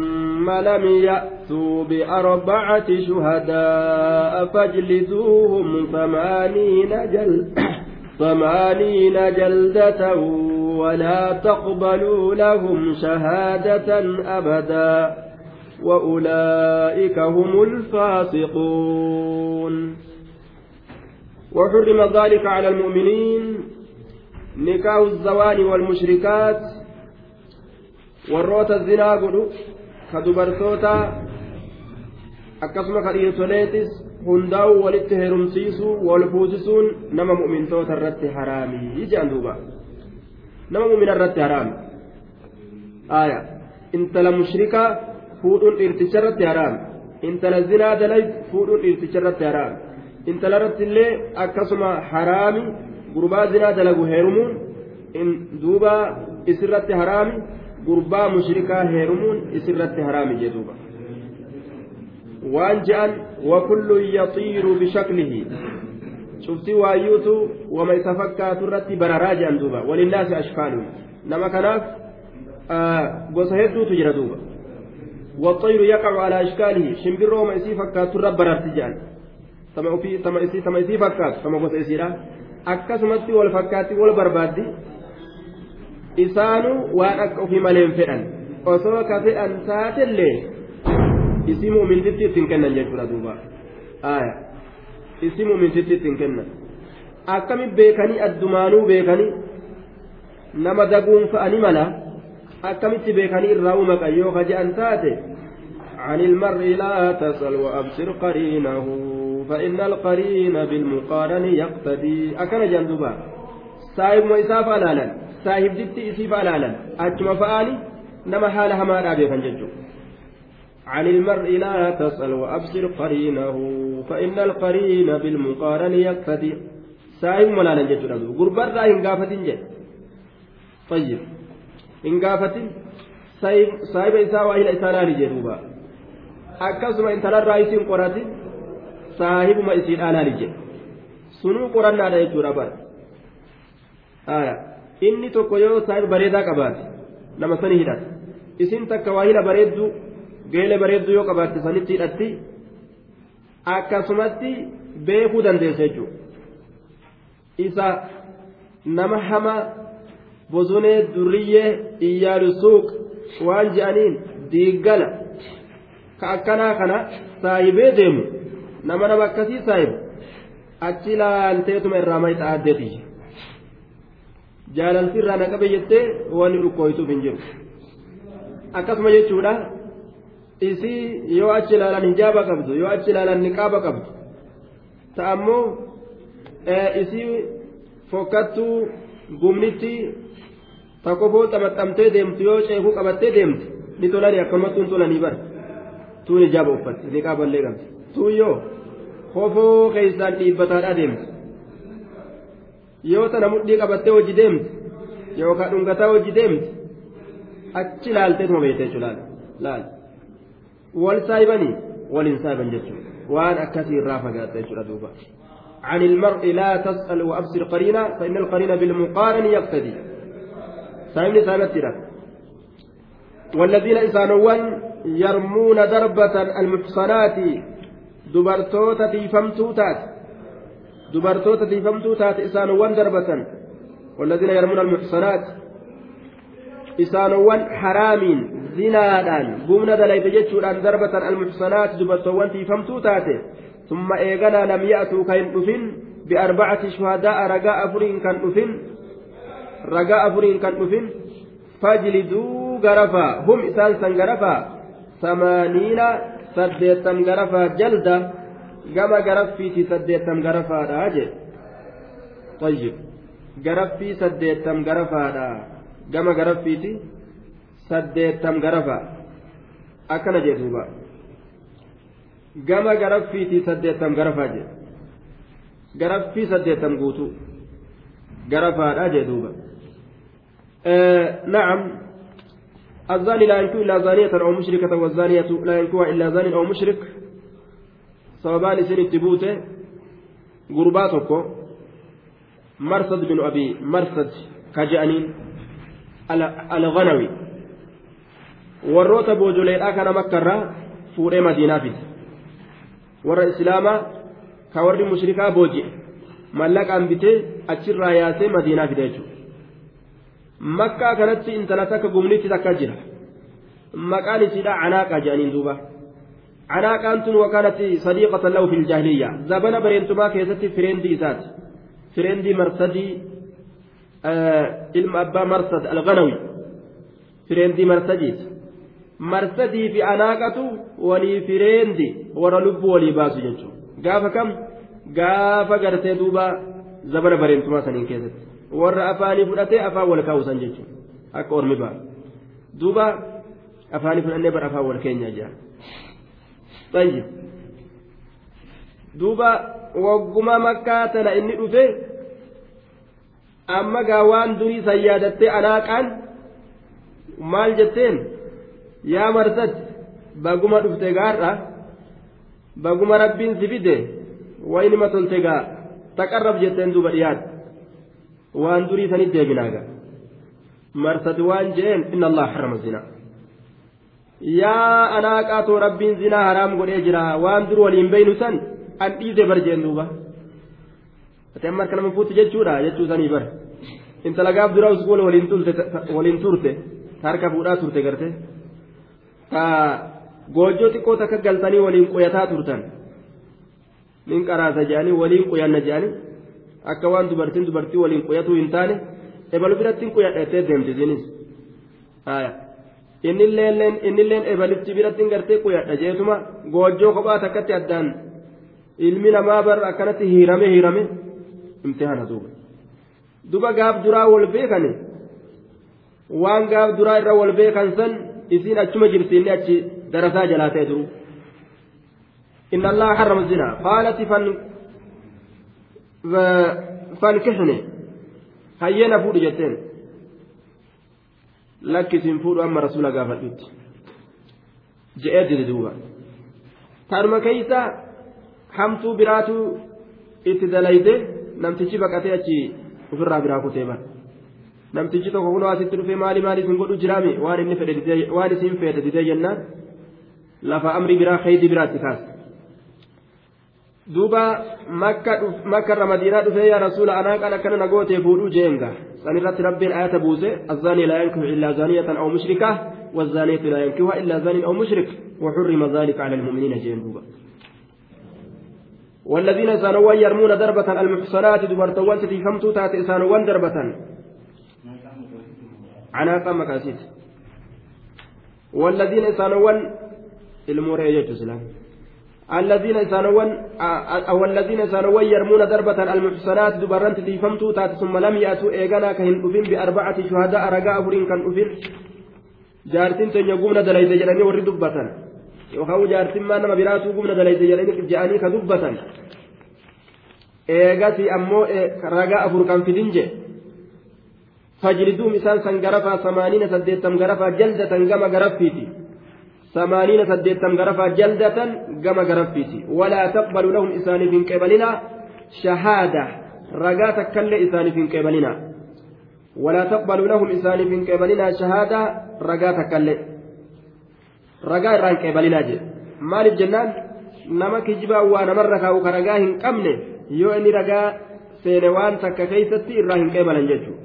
ثم لم يأتوا بأربعة شهداء فاجلدوهم ثمانين جل ثمانين جلدة ولا تقبلوا لهم شهادة أبدا. وأولئك هم الفاسقون. وحرم ذلك على المؤمنين نكاح الزوال والمشركات. والروت الزنا قلوا كدبرتوتا akkasuma ka dhiirtoleetis hundaa'u walitti heerumsiisuu wal fuusisuun nama mu'mintoota irratti haraamii jedhan duuba nama mu'mina irratti haraami intala mushrikaa fuudhuun dhiirticha irratti haraami intala zinaa dalay fuudhuun dhiirticha irratti haraami intala irratti illee akkasuma haraami gurbaa zinaa dalagu heerumuun duuba isirratti haraami gurbaa mushrikaa heerumuun isirratti haraami jedhuuba waan je'an wakullu yaxiiru bishaklihi cufti waayyuutu wama isa fakkaatu irratti bararaa je'an duuba walinnaasi ashkaaluun nama kanaaf gosa hedduutu jira duuba والطير يقع على أشكاله شمبرو ما يسي فكات رب بررت جان تما في تما يسي تما يسي فكات تما قوس يسيرا أكسمت والفكات والبرباد isaanu waan akka ofii maleen fedhan osoo ka fedhan taatellee isii muumintitti ittiin kennan jechuudha duuba aya isii muumintitti ittiin kennan akkami beekanii addumaanuu beekanii nama daguunfa'anii mala akkamitti beekanii irraa uumaqan yoo ka je'an taate عن المرء لا تسأل وأبصر قرينه فإن القرين بالمقارن يقتدي أكن جندوبا سايب وإساف ألالا saahibditti isiif alaalan achuma fa'aani nama haala hamaadhaa beekan jechuudha. عن المرء لا تسأل وأبصر قرينه فإن القرين بالمقارن يقتدي سائم ولا نجد قربان راهن قافة جد طيب إن قافة سائب إساء وإلى إساء جدوبا أكسما إن تلال رئيسين قراتي صاحب ما إسير آلال جد سنو قرآن على يجور آية inni tokko yoo saahiba bareedaa qabaate nama sani hidhata isin takka waa hila bareeddu geele bareeddu yoo qabaatte sanitti hidhatti akkasumatti beekuu dandeessa jechuudha isa nama hama bosonee duriyyee iyyaalu suuq waan je'aniin diiggala ka akkanaa kana saahibee deemu nama nama akkasii saahibu achi laalteetuma irraa mayi xaaddeeti. Jaalalti irraa na qabe jettee waan dhukkooytuuf hin jiru akkasuma jechuudha isii yoo achi ilaalan hijaaba qabdu yoo achi ilaalan niqaaba qabdu ta'ammoo isii fokkattuu gumnitti takofoo xamaxamtee deemtu yoo ceekuu qabattee deemti ni tolanii akkanumattuun tolanii bara tuun hijaaba uffatti niqaaballee qabdi tuun yoo kofoo keessaan dhiibbataadhaa deemti yoo tana mudhii qabattee hojii deemte yookaan dhungataa hojii deemte achi laalteetuma beekte jechuudha laal wal saayibanii waliin saayiban jechuudha waan akkasii irraa fagaatte jechuudha duuba. عن المرء لا تسأل وأبصر قرينا فإن القرين بالمقارن يقتدي سامي سامت والذين إسانوان يرمون دربة المحصنات دبرتوتة فمتوتات dubartoota tiifamtuu taate isaanowwan darbatan والذين يرمون المحصنات isaanowwan haraamiin zinaadhaan gumna dalayte jechuudhaan darbatan almuxsanaat dubartoowwan tiifamtuu taate ثم إيغنا لم يأتوا كين دفن بأربعة شهداء رجاء أفرين كان دفن رجاء أفرين كان دفن فاجلدوا غرفا هم إسان سن غرفا ثمانين سديتم غرفا جلدة gama garaffiiti saddeettam garafaadha jee tayyib garaffii saddeettam garafaadha gama garaffiiti saddeettam garafa akkana jee duuba gama garaffiiti saddeettam garafaa jee garaffii saddeettam guutuu garafaadha jee duuba نعم الزاني لا ينكو إلا زانية أو مشركة والزانية لا ينكوها إلا زان أو مشرك sababaan isin itti buute gurbaa tokko marsad bin abi marsad ka je'aniin alghanawi. Warroota boojoleedhaa kana makkarraa fuudhee madiinaa fide. Warra islaamaa ka warri mushrikaa booji'e mallaqaan bitee achirraa yaasee madiinaa fide jechuudha. Makkaa kanatti intala takka gumnitti takka jira. Maqaan isiidha canaaqa jedhaniin duuba lahu fil jaahiliyya zabana bareentumaa keessatti fireendii isaati fireendii marsadii ilma abbaa marsad alganawi fireendii marsadiiti marsadii fi anaaqatu walii fireendi warra lubbuu walii baasu jechuudha gaafa kam gaafa gartee duuba zabana bareentumaa saniin keessatti warra afaanii fudhatee afaan wal kaawusan jechuudha akka ormi ba'a duuba afaanii fudhannee bara afaan wal keenya jira طيب duuba wagguma makkaa tana inni dhufe amma gaa waan durii san yaadattee anaaqaan maal jetteen yaa marsad baguma dhufte gaarra baguma rabbiin si fide waynima tolte gaa taqarrab jetteen duuba dhiyaadha waan durii sanit deebinaaga marsad waan jeen inna allah harrama zinaa yaa anaaqaatoo rabbiin zinaa haraam godhee jira waan dur waliin beynu san an dhiise bar jeen duuba ati amma harka nama fuutti jechuudha jechuu sanii bar intala gaaf dura uskuula waliin turte harka fuudhaa turte garte ka goojjoo xiqqoo takka galtanii waliin qoyataa turtan nin qaraasa jedhanii waliin qoyanna jedhanii akka waan dubartiin dubartii waliin qoyatuu hin taane ebalu birattiin qoyadheettee deemti isinis innilleen ebalitti biratti gartee qoyadha jeetuma goojjoo kophaa takkatti addaan ilmi namaa bar akkanatti hiirame hiirame imtihana duuba duba gaaf duraa wal beekane waan gaaf duraa irra wal beekan san isiin achuma jirti inni achi darasaa jalaa ta'e duru إن الله حرم الزنا قالت فن فانكحني هينا فود جتين لك سنفود أما رسول قافت جئت دوبا تارما كيسا hamtuu biraatu itti dalayde namtichi baqatee achi ofirraa biraa kutee bara namtichi tokko kunoo asitti dhufee maali maali isin godhu jiraami waan inni fedhe waan isin feete didee jennaan lafa amri biraa khaydi biraatti kaasa duuba makka irra madiinaa dhufee yaa rasuula anaa kan akkana nagootee fuudhuu jeenga san irratti rabbiin ayata buuse azzaanii laa yankihu illaa zaaniyatan aw mushrika والزانية لا ينكحها إلا زان أو مشرك وحرم ذلك على المؤمنين جين دوبا والذين سانوا يرمون دربة المحصنات دبرتوان تتيفمتو تات سانوا دربة عناقة مكاسيت والذين سانوا المورية سلام الذين سانوا أو الذين سانوا يرمون دربة المحصنات دبران تتيفمتو تات ثم لم يأتوا إيغانا كهن أفين بأربعة شهداء رقاء أفرين كان أفين جارتين تنيقومنا دليل جلاني ورد دبتان yookaan jaartimmaa nama biraatu gumna dalayte jedhanii ka dubbatan eegasi ammoo ragaa afur kan fidin je fajliduum isaan san garafaa samaaniina saddeettam garafaa jaldatan gama garaffiiti samaaniina saddeettam garafaa jaldatan gama garaffiiti walaa taqbalu lahum isaaniif hin qeebalina shahaada ragaa takkallee isaaniif hin qeebalina ولا تقبل لهم إسان من قبلنا شهادة رقا تكلي ragaa irraa hin qeebalinaa jedhe maaliif jennaan nama kijibaa waa namarra kaa'u ka ragaa hin qabne yoo inni ragaa seene waan takka keeysatti irraa hin qeebalan jechuudha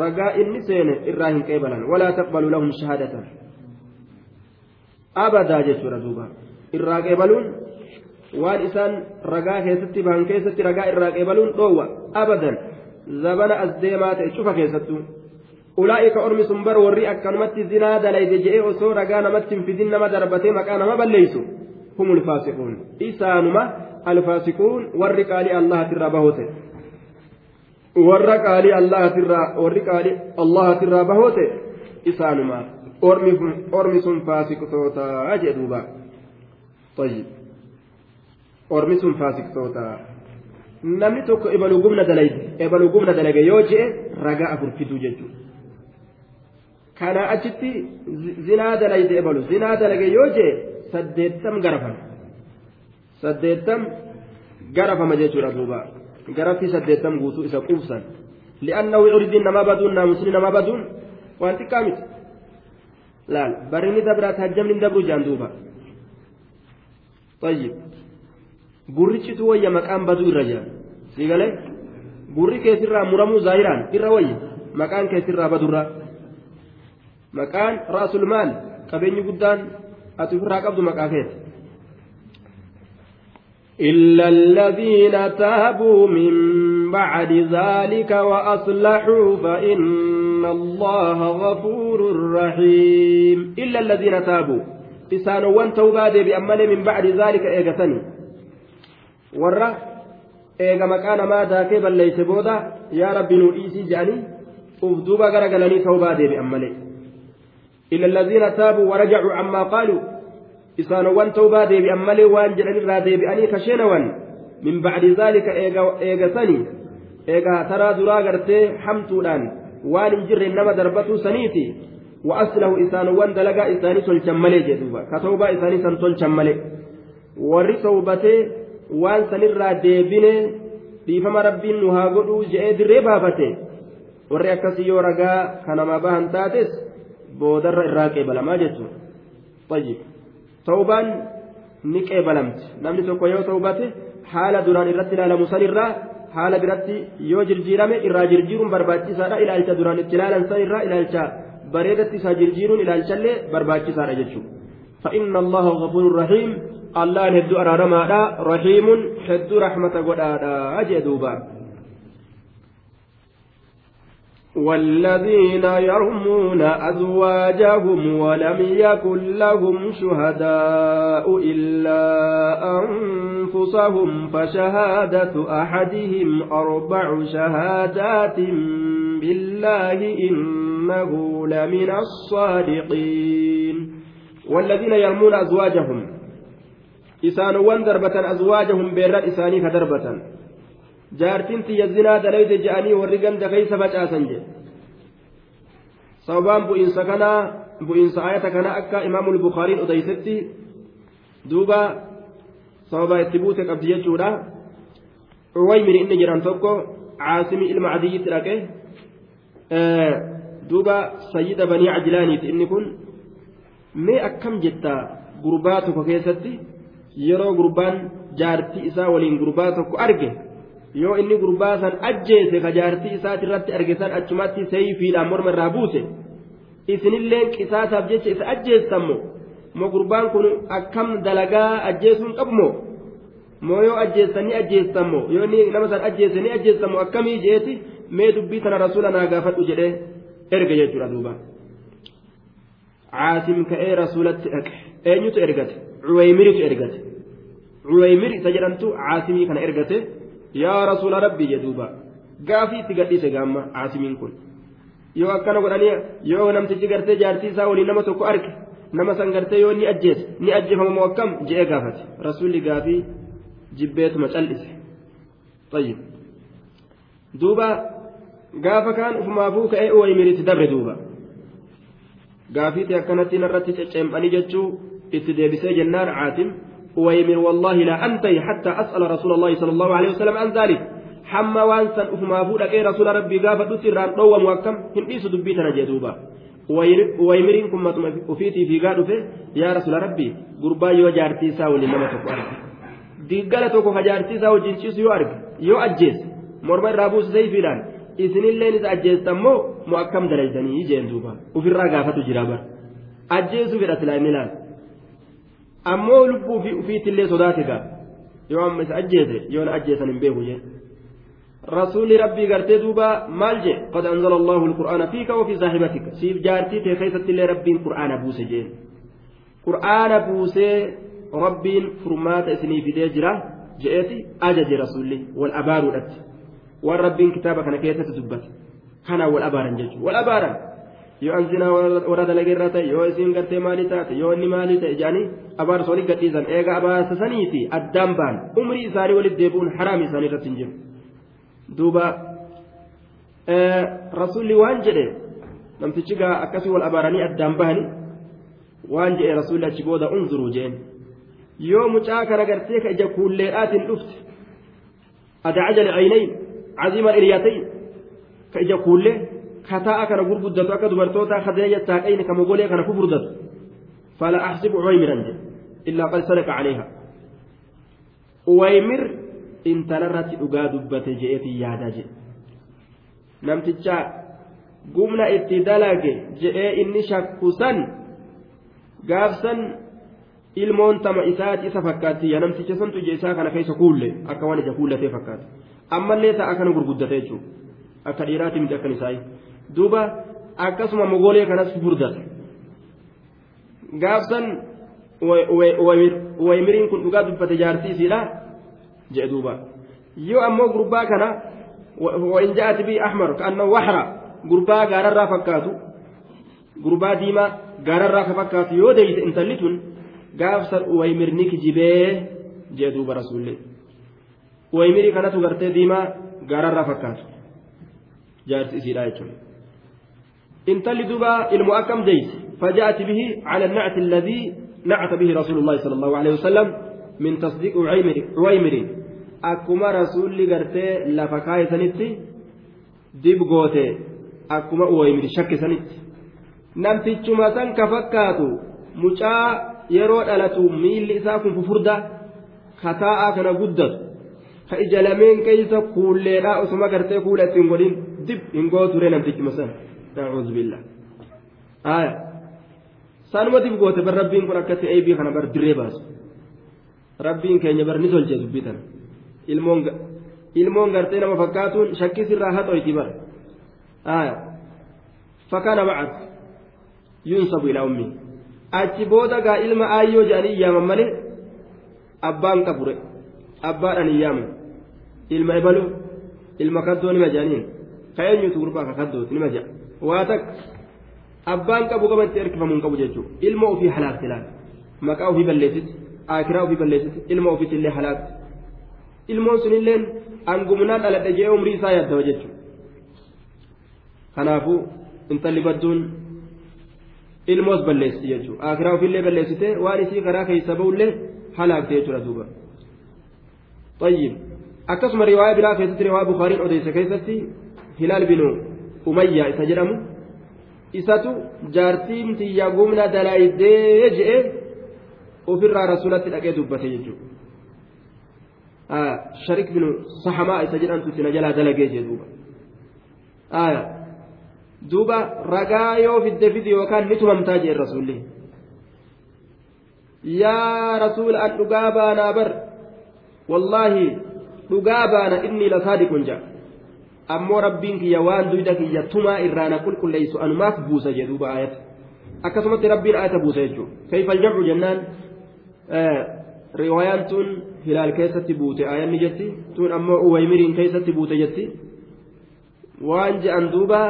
ragaa inni seene irraa abadaa jechuudha duuba. Irraa qeebaluun waan isaan ragaa keessatti bahan keessatti ragaa irraa qeebaluun dhoowwa. Abadan zabana as deemaa ta'e cufa keessattuu. Ulaa'ika ormi sun bar warri akkanumatti zinaa dalayde je'ee osoo ragaa namatti hin fidin nama darbatee maqaa nama balleeysu. Hum ulfaasiquun isaanuma alfaasiquun warri qaalii allahatirraa bahoote warra qaalii allahatirraa warri qaalii allahatirraa isaanuma ormi sun faasiqtootaa jee duuba ormi sun faasiqtootaa namni tokko ebalu gumna dalage yoo je'e ragaa afur fiduu jechuudha. Kanaa achitti zinaa dalayde ebalu. Zinaa dalage yoo je'e saddeettam garafama. Saddeettam garafama jechuudha duuba. Garafii saddeettam guutuu isa qubsan li'annahu urdiin namaa baduun naamusni namaa baduun. waan xiqqaa miti laal barini dabraa tahajjamni dabru jaan duuba طيب gurrichitu wayya maqaan baduu irra jira sii galee gurri keessirraa muramuu zaahiraan irra wayya maqaan keessirraa badurra maqaan ra'asul maal qabeenyi guddaan ati ofirraa qabdu maqaa keeti إلا الذين تابوا من بعد ذلك وأصلحوا فإن الله غفور رحيم إلا الذين تابوا إسانوان توبادي بأمل من بعد ذلك إيغتني ورّا daakee balleeyse booda yaa rabbi nuu dhiisii jedhanii uf duuba gara galanii tawbaa deebi'an malee illa allaziina taabuu warajacuu ammaa qaaluu isaanowwan tawbaa deebi'an malee waan jedhanirraa deebi'anii kasheenawan min bacdi zaalika eegasanii eega taraa duraa gartee hamtuudhaan waan hin jirre nama darbatuu saniiti. Wa'aslahu isaanowwan dalagaa isaanii tolchan malee jedhuufa ka toobaa isaanii san tolchan malee. Warri toobatee waan sanirraa deebine dhiifama rabbiin nu haa godhuu je'ee dirree baafate warri akkasii yoo ragaa kanama bahan taates boodarra irraa qeebalamaa jechuudha. Toobaan ni qeebalamti. Namni tokko yoo toobate haala duraan irratti ilaalamu sanirraa. Haala biratti yoo jirjiirame irraa jirjiiruun barbaachisaadha ilaalcha duraan itti ilaalan sanirraa ilaalcha bareedatti isaa jirjiiruun ilaalchallee barbaachisaadha jechuudha فإن الله غفور رحيم allaan hedduu araaramaadha rahiimun hedduu rahmata godhaadha jee duuba والذين يرمون أزواجهم ولم يكن لهم شهداء إلا أنفسهم فشهادة أحدهم أربع شهادات بالله إنه لمن الصادقين والذين يرمون أزواجهم. darbatan azwaajahum beerran isaanii ka darbatan ganda keeysa facaasan jedhe sababaan bu'iinsa kanaa bu'iinsa ayata kana akka imaamul bukaariin odeysetti duuba sababa itti buute qabdi jechuudha uwaymiri inni jedhan tokko caasimii ilma cadiyyitti dhaqe duuba sayyida banii cajilaaniiti inni kun mee akkam jetta gurbaa tokko keessatti yeroo gurbaan jaartii isaa waliin gurbaa tokko arge yoo inni gurbaa san ajjeese ka jaartii isaati irratti arge san achumatti seeyfiidhaan morma irraa buuse isinillee qisaasaaf jecha isa ajjeessammo moo? Gurbaan kun akkam dalagaa ajjeesuun qabmo moo yoo ajjeessan ni ajjeessammo yoo inni nama san ajjeese ni ajjeessammo akkamii jeeti? Mee dubbii tana rasuula naa gaafadhu jedhee erge jechuudha duuba. Caasim ka'ee rasuulatti dhaqe. Eenyutu ergate? Cuwaymiritu ergate? Cuwaymir isa jedhamtu caasimii kana ergate yaa rasuula rabbii jedhuuba gaafii itti gadhiise gaamma aasimiin kun. Yoo akkana godhanii yoo namtichi gartee jaartii isaa waliin nama tokko arge nama san gartee yoo ni ajjeese ni ajjeefama moo akkam? Je'ee gaafate. Rasuulli gaafii jibbeetuma cal'ise. Xayyib duuba gaafa kaan ufumaafuu ka'ee uwayimiritti dabre duuba. Gaafiitii akkanatti narratti cecceemphanii jechuu itti deebisee jennaan caasim. ويمن والله لا أنتهي حتى أسأل رسول الله صلى الله عليه وسلم عن ذلك حما وانسا أفما فودا كي رسول ربي قافة تسران قوة موكم هنديس دبيتنا جدوبا ويمرين كما أفيتي في قادو يا رسول ربي قربا يو جارتي ساو لنما diggala tokko hajaartiisaa wajjinchiisu yoo arge yoo ajjeesse morma irraa buusu sayfiidhaan isinilleen isa ajjeessan moo moo akkam dalaysanii jeen duuba ofirraa gaafatu jira bar ajjeesuu fedha silaamin ilaal ammoo lubbuu fi ufiitillee sodaate gaa yoo amma isa ajjeese yoo na ajjeesan hin beeku jee rasuulli rabbii gartee duuba maal jee qad anzala allahu alqur'aana fiika wafi saahibatika siif jaartii tee keessattillee rabbiin qur'aana buuse jeen qur'aana buusee rabbiin furmaata isinii fidee jira je'eeti ajaje rasuulli wal abaaruudhatti waan rabbiin kitaaba kana keessatti dubbate kanaan wal abaaran jechuudha wal abaaran yoo an zinaa warra dalageerraa ta'e yoo isiin gartee maalii taate yoo inni maalii ta'e jedhanii abaarsa walitti gadhiisan eega abaarsa saniiti addaan ba'an umrii isaanii walitti deebi'uun haraami isaanii irratti hin jiru duuba rasuulli waan jedhe namtichi gaa akkasii wal abaaranii addaan bahanii waan jedhe rasuulli achi booda unzuruu jeen yoo mucaa kana gartee ka ija kuulleedhaatiin dhufte adacajal aynayn caziiman iryatayn ka ija kuullee kataa'a kana gurguddatu akka dubartoota kadeeyya taaqayni ka mogolee kana fufurdatu fala axsibu uwaymiran jedhe illaa qad sadaqa caleeha uwaymir intalarratti dhugaa dubbate je'eetiin yaadaa jedhe namticha gumna itti dalage je'ee inni shakkusan gaafsan ilmoon tama isaati isa fakkaatti yaa namticha santu ija isaa kana keessa kuulle akka waan ija kuullatee fakkaata ammallee ta'a kana gurguddate jechuudha akka dhiiraati miti akkan isaa duuba akkasuma mogolee kanas furdata gaafsan waymiriin kun dhugaa dubbate jaartii isiidha jedhe duuba yoo ammoo gurbaa kana wain ja'ati bii ahmar ka'annahu waxra gurbaa gaararraa fakkaatu gurbaa diimaa gaararraa ka fakkaatu yoo deeyse intalli tun gaafsan waymirni kijibee jedhe duuba rasuullee waymirii kanatu gartee diimaa gaararraa fakkaatu jaartii isiidha jechuudha intalli duuba ilmu akkam deeyse فجاءت به على النعت الذي نعت به رسول الله صلى الله عليه وسلم من تصديق عويمر أكما رسول قرتي لفكاي سنت ديب غوتي أكما عويمر شك سنت نمتي سن كفكاتو مجا yeroo dhalatu miilli isaa kun fufurda kataa'aa kana guddatu ka ija lameen keeysa kuulleedhaa osuma gartee kuula ittiin godhin dib hin gooture namtichuma san nacuuzu billah aya sanuma dib goote bar rabbiin kun akkatti eebii kana bar dirree baasu rabbiin keenya bar ni tolche dubbii tana ilmoon ilmoon gartee nama fakkaatuun shakkisirraa haxoyti bar aya fakkaana bacad yunsabu ilaa ummii achi booda gaa ilma aayyoo jedhanii yaaman malee abbaan qabure abbaadhaan hin yaaman ilma ebalu ilma kaddoo nima jedhaniin ka eenyutu gurbaa ka kaddooti nima jedha waa takka abbaan qabu qabatti erkifamuu hin qabu jechuudha ilma ofii halaakti laal maqaa ofii balleessiti akiraa ofii balleessiti ilma ofiitti illee halaakti ilmoon sunilleen angumnaan dhaladhe jee umrii isaa yaaddawa jechuudha kanaafuu intalli badduun ilmoos balleessi jechuudha akiraa ofiillee balleessite waan isii karaa keessa ba'ullee halaakte jechuudha duuba طيب akkasuma riwaayaa biraa keessatti riwaayaa bukaariin odeyse keessatti hilaal binu umayyaa isa jedhamu. Isatu jaartiin tiyya gumna dalaydee je'e ofirraa rasulatti dhaqee dubbate jechuudha. Sharik binu sahamaa isa jedhamtu sina jalaa dalagee jee duuba. Duuba ragaa yoo fidde fidi yookaan ni tumamtaa jeen rasuulli. Yaa rasuula an dhugaa baanaa bar. Wallaahi dhugaa baana inni la saadiqun jaa ammoo rabbiin kiyya waan duyda kiyya tumaa irraa na qulqulleessu anumaaf buusa jee duuba ayata akkasumatti rabbiin ayata buusa jechuudha kayfal jamcu jennaan riwaayaan tun hilaal keessatti buute ayanni jetti tun ammoo uwaymiriin keessatti buute jetti waan je'an duuba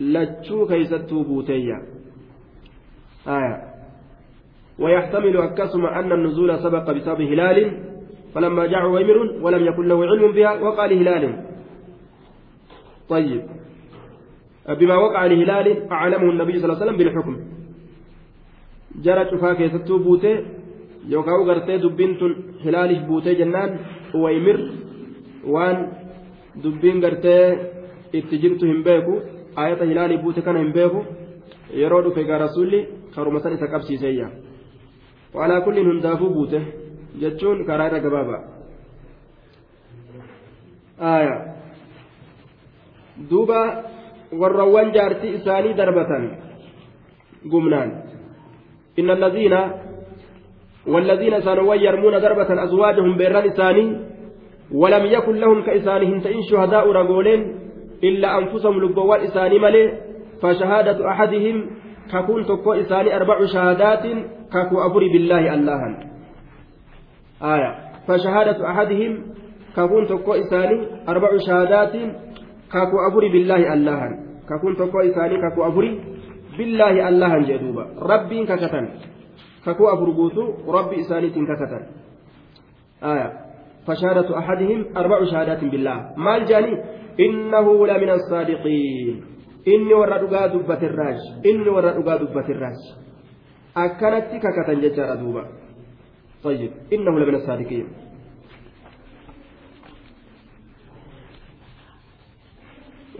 lachuu keeysattuu buuteeyya ويحتمل أكسم أن النزول سبق بسبب هلال فلما جاء عويمر ولم يكن له علم بها وقع لهلال طيب بما وقع لهلال أعلمه النبي صلى الله عليه وسلم بالحكم جرى شفاك يستو بوتي يوكاو غرتي دبين هلال بوتي جنان عويمر وان دبين غرتي اتجرت هم بيكو ayata hilaalii buute kana hin beeku yeroo dhufe gaa rasuulli karuma san isa qabsiiseeyya waalaa kulliin hundaafuu buute jechuun karaa irra gabaabaa aya duuba warrawwan jaartii isaanii darbatan gumnaan. Inna allaziina والذين سانوا يرمون ضربة أزواجهم بيران إساني ولم يكن لهم كإسانهم تئن شهداء رجولين إلا أنفسهم لبوان إساني ملي فشهادة أحدهم ككون تكو إساني أربع شهادات ككو أبري بالله الله آية فشهادة أحدهم ككون تكو إساني أربع شهادات ككو أبري بالله الله ككون تكو إساني ككو أبري بالله الله جدوبا ربي ككتن ككو أبرغوتو ربي إساني ككتن آية فشهادة أحدهم أربع شهادات بالله ما الجاني إنه لمن الصادقين إني ورا دغا دبت الراج إني ورا دغا دبت الراج أكنت ككتن ججار دوبا طيب إنه لمن الصادقين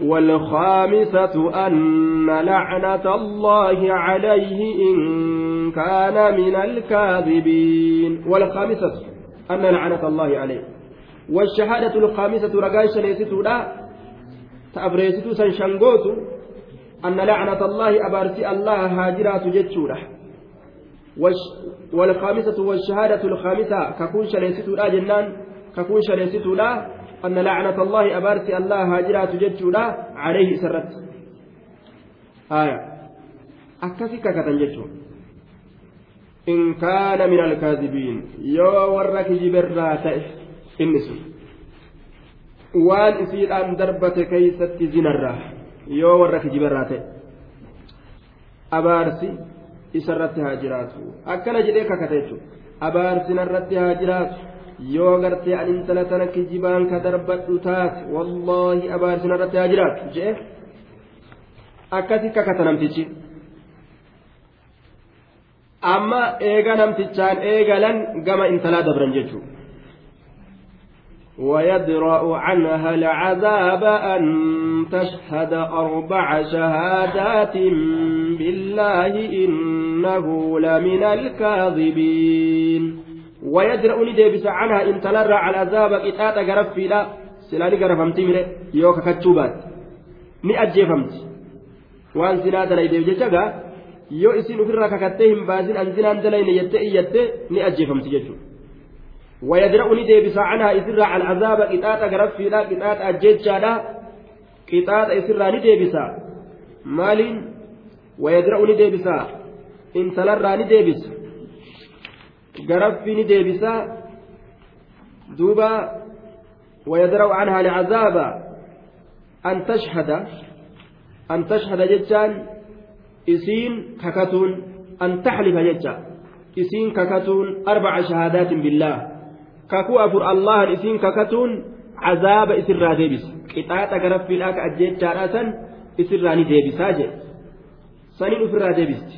والخامسة أن لعنة الله عليه إن كان من الكاذبين. والخامسة أن لعنة الله عليه. والشهادة الخامسة ليستو لا تأبريستو سنشنغوتو أن لعنة الله أبارسي الله هاجرات جتشورة والخامسة والشهادة الخامسة ككون لا جنان ككون لا أن لعنة الله أبارسي الله هاجرات جتشورة عليه سرت آية أكسي ككتن جتشو إن كان من الكاذبين يو ورك جبرات إنسو waan isiidhaan darbate keeysatti zinarraa yoo warra kijibarraa ta'e abaarsi isarratti haa jiraatu akkana jedhee kakate jechuudha abaarsi narratti haa jiraatu yoo gartee an intala tana kijibaan ka darbadhu taate wallaahi abaarsi narratti haa jiraatu jedhe akkasi kakata namtichi amma eega namtichaan eegalan gama intalaa dabran jechuudha. ويدرأ عنها العذاب أن تشهد أربع شهادات بالله إنه لمن الكاذبين ويدرأ ندبس عنها إن تلرى على العذاب إتاتا قرف لا سلاني قرفمت مره يوكا كتشوبات ni ajjeefamti waan zinaa dalaydeef jechaga yoo isin ofirraa kakattee baasin an zinaan dalayne jettee iyyatte ni ajjeefamti jechuudha ويدرأ نديبس عنها إسرع على العذاب قطاطا غرفي لا قطاطا أجيتشا لا قطاطا إسرع نديبس مال ويدرأ نديبس إن تلرى نديبس غرفي نديبس دوبا ويدرأ عنها العذاب أن تشهد أن تشهد جتان إسين ككتون أن تحلف جتان إسين ككتون أربع شهادات بالله kakuu afur allahan isiin kakatuun cazaaba isirraa deebisa qixaaxa garaffiidhaa ka ajjeechaadhaa san isirraa ni deebisaa jedhe saniin ofirraa deebisti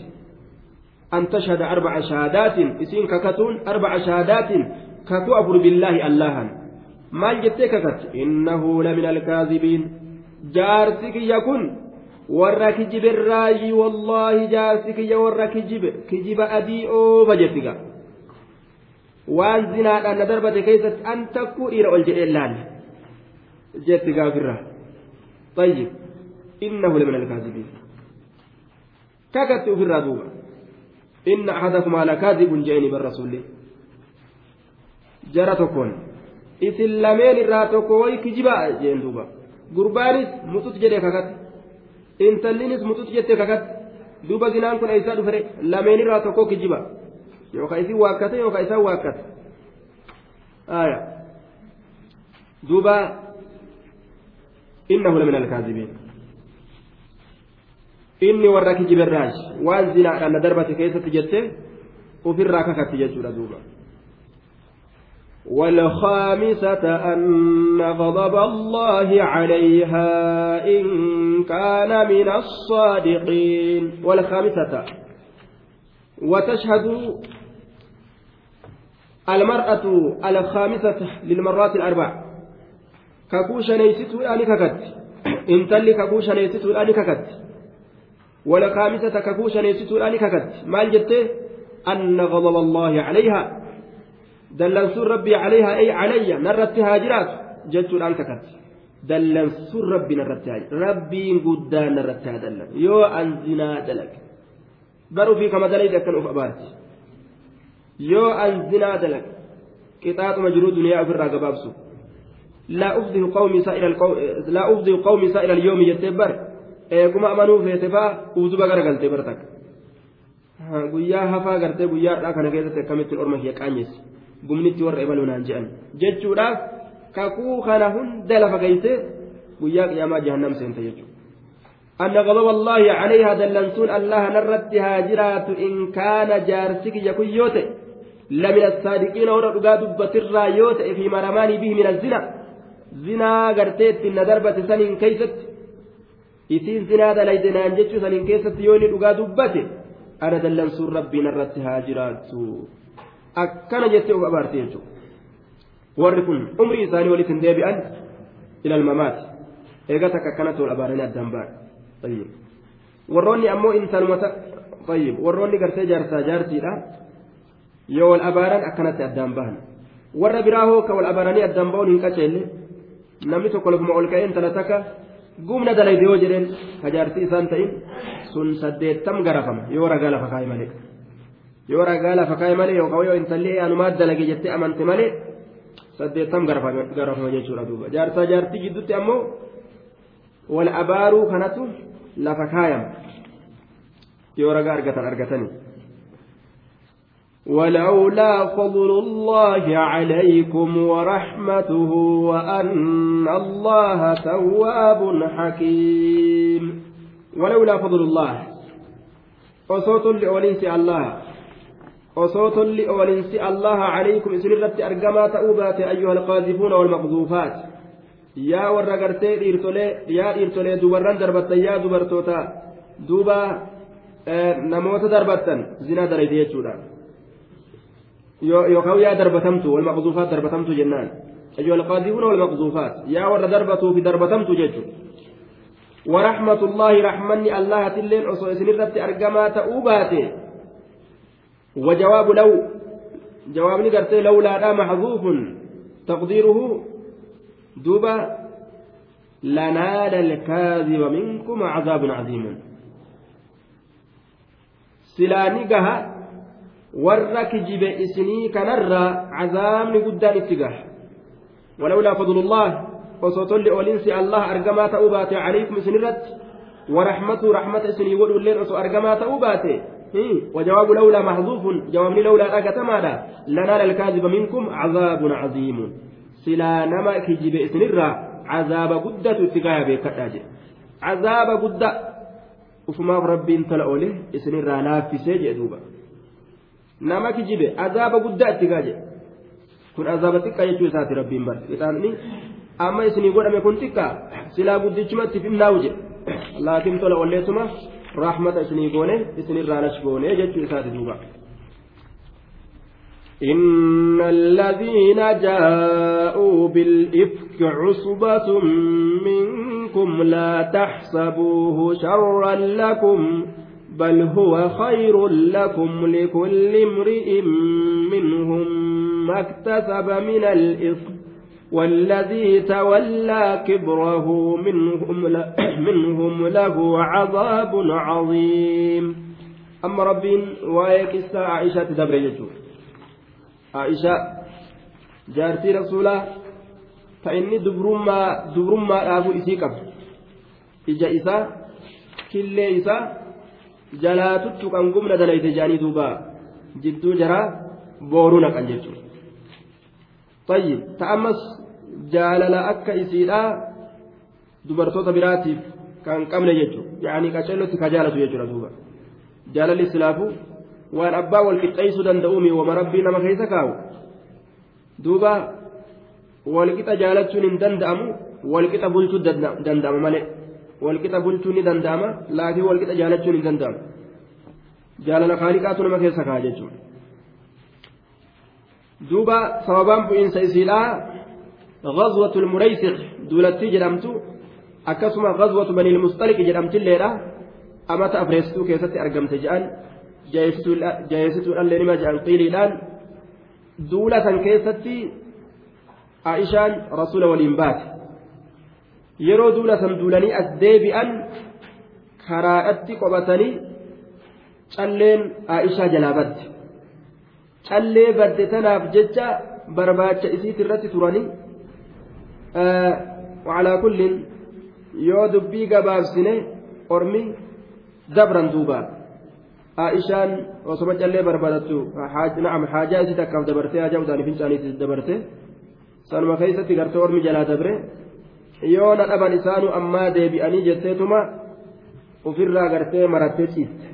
an tashhada arbaca shahaadaatin isiin kakatuun arbaca shahaadaatin kakuu afur billaahi allahan maal jettee kakatte innahu lamina alkaazibiin jaarsi kiyya kun warra kijibirraayi wallaahi jaarsi kiyya warra kijibe kijiba adii oofa jettiga waan zinaadhaan na darbate keessatti an takkuu dhiira ol jedhee laalla jetti gaafirraa طيب إنه لمن الكاذبين ككت في الرادوبة إن أحدكم على كاذب جاءني بالرسول جرى تكون إذن لمن الراتوكوي كجبا جين دوبا gurbaanis muxut jedhee kakate intallinis muxut jettee kakate duuba zinaan kun eessaa dhufere lameenirraa tokko kijiba yookaan isin waakkate yookaan isaan waakkate aya duuba innahu lamina alkaazibiin inni warra kijiberraash waan zinaadhaan na darbate keessatti jette ofirraa kakatti jechuudha duuba. والخامسة أن غضب الله عليها إن كان من الصادقين والخامسة وتشهد المرأة الخامسة للمرات الأربع ككوش نيستو الآن ككت إن تلي ككوش نيستو الآن ككت والخامسة نيستو الآن ككت. ما جت أن غضب الله عليها. دلنسور ربي عليها أي علي نرت هاجرات. جت الآن ككت. دلنسور ربي نرت ربي قدان نرت دلن يو أنزنا دلك. برو في كما دليل كان أف أبارتي yoo an zinaa dalag qixaaxuma jiruu duniyaa ofirraa gabaabsu laa ufdihu qawmi saa'ira alyoomi jettee bar eeguma amanuu feete faa uzuba gara galtee bar takka guyyaa hafaa gartee guyyaadhaa kana keessatti akkamittiin orma kiyya qaanyeessi gumnitti warra ebaluu naan je'an jechuudhaaf kakuu kana hunda lafa geeyse guyyaa qiyaamaa jahannam seente jechuudha. أن غضب الله عليها دلنسون الله نرت هاجرات إن كان جارسك يكون يوتي لمن الصادقين ورا dhugaa dubbatirraa yoo ta'e fi maramaanii bihi min azina zinaa garteetti na darbate saniin keeysatti isiin zinaa dalayde naan jechuu saniin keessatti yoo inni dhugaa dubbate ana dallansuun rabbiin irratti haa jiraattu akkana jettee of abaarte jechuudha warri kun umrii isaanii walitti hin deebi'an ilaalmamaati eega takka akkanatti wal abaaranii addaan ba'an warroonni ammoo intalumata fayyib warroonni gartee jaarsaa jaartiidha yoo wal abaaran akkanatti addaan bahan warra biraa hoo ka wal abaaranii addaan ba'uun hin qaceelle namni tokko lafuma ol ka'ee intala takka gumna dalayde yoo jedheen ka jaartii isaan ta'in sun saddeettam garafama yoo ragaa lafa kaa'e malee yoo ragaa lafa kaa'e malee yookaan yoo intalli anumaa dalage jettee amante malee saddeettam garafama jechuudha duuba jaarsaa jaartii gidduutti ammoo wal abaaruu kanatu lafa kaayama yoo ragaa argatan argatanii. ولولا فضل الله عليكم ورحمته وأن الله تواب حكيم. ولولا فضل الله. أصوت لأولنس الله. أصوت لأولنس الله عليكم. إسررت أرقما تأوبات أيها القاذفون والمقذوفات. yaa warra gartee dhiirtolee yaa dhiirtolee dubarran darbattan yaa dubartoota duuba namoota darbattan zinaa dalayte jechuudha darbatamtu wal maqzuufaat darbatamtu jennaan ayyuhal alqaadibuuna wal maqzuufaat yaa warra darbatuu fi darbatamtu jechuudha ورحمة رحمني الله تلين أصو إسنرت أرقما تأوباتي وجواب لو جواب نقرتي لولا لا محذوف تقديره دوبا لنال الكاذب منكم عذاب عظيم سلاني قها ورك جب إسني كنرى عذاب قدام اتقاه ولولا فضل الله وصوتل أولنسي الله أرقما تأوبات عليكم سنرت ورحمته رحمة إسني ولو الليل أرقما تأوبات وجواب لولا محذوف جواب لولا أقتمالا لنال الكاذب منكم عذاب عظيم nama kijibe isinirraa cazaaba guddatu itti gaaya beekadhaa jedhe cazaaba guddaa ufumaaf rabbiin tola oole isinirraa laaffisee jedhe duuba. Nama kijibe azaaba guddaa itti gaa jedhe kun azaaba xiqqaa jechuu isaati rabbiin bar ixaanni amma isinii godhame kun xiqqaa silaa guddichumatti finnaa'u jedhe laakiin tola olleessuma rahmata isinii goone isinirraa lash goone jechuu isaati duuba. إن الذين جاءوا بالإفك عصبة منكم لا تحسبوه شرا لكم بل هو خير لكم لكل امرئ منهم ما اكتسب من الإثم والذي تولى كبره منهم, منهم له عذاب عظيم. أما رب ويكس عائشة دبر يجوز aishaa jaartii rasuulaa ka inni dubrummaadhaafu isii qabu ija isaa killee isaa jalaatuttu kan gumna dalayte jedhanii duuba jidduu jaraa booruu naqan jechuudha tayyib ta'ammas jaalala akka isiidhaa dubartoota biraatiif kan qabne jechuudha yaa'anii qaceellotti ka jaalatu jechuudha duuba jaalalli silaafuu. waan abbaa wal qixxeessuu danda'uumi wama rabbii nama keessa kaa'u duuba walqixa jaalachuun hin danda'amu walqixa bulchuu danda'ama malee danda'ama laakiin walqixa jaalachuun hin danda'amu jaalala kaaliqaatu nama keessa kaa'a jechuudha duuba sababaan bu'iinsa isiidhaa غزوة المريسق دولتي جرمتو akkasuma غزوة بني المصطلق jedhamtilleedha amata afreessituu keessatti argamte jedhan jaheessituudhaan nima jedhan qiiliidhaan duula san keessatti aishaan rasuula waliin baate yeroo duula san duulanii as deebi'an karaadhatti qobatanii calleen aishaa jalaa badde callee badde tanaaf jecha barbaacha isiit irratti turanii wacalaa kullin yoo dubbii gabaabsine ormi dabran duubaa aishaan osoma callee barbaadattu na'am haajaa isii takkaaf dabartee haajaa udaanii fincaaniitti dabarte sanuma keessatti gartee ormi jalaa dabre yoo na dhaban isaanu ammaa deebi'anii jetteetuma ofirraa gartee marattee ciiste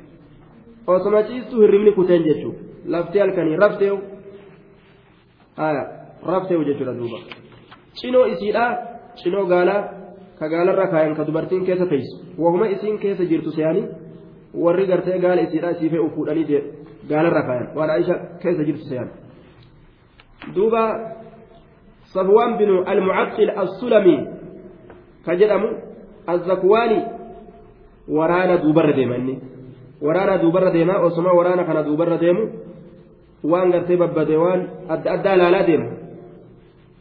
osoma ciistu hirribni kuteen jechuun laftee halkanii rafteewu rafteewu jechuudha duuba cinoo isiidha cinoo gaalaa ka gaalarra kaayan ka dubartiin keessa teessu wahuma isiin keessa jirtu se'anii. warri gartee gaala isiidha isii fe'u fuudhanii gaalarra kaayan waan aisha keessa jirtu seyan duuba safwaan binu almucaqqil assulami ka jedhamu azzakwaani waraana duubarra deema inni waraana duubarra deema osuma waraana kana duubarra deemu waan gartee babbade waan adda addaa ilaalaa deema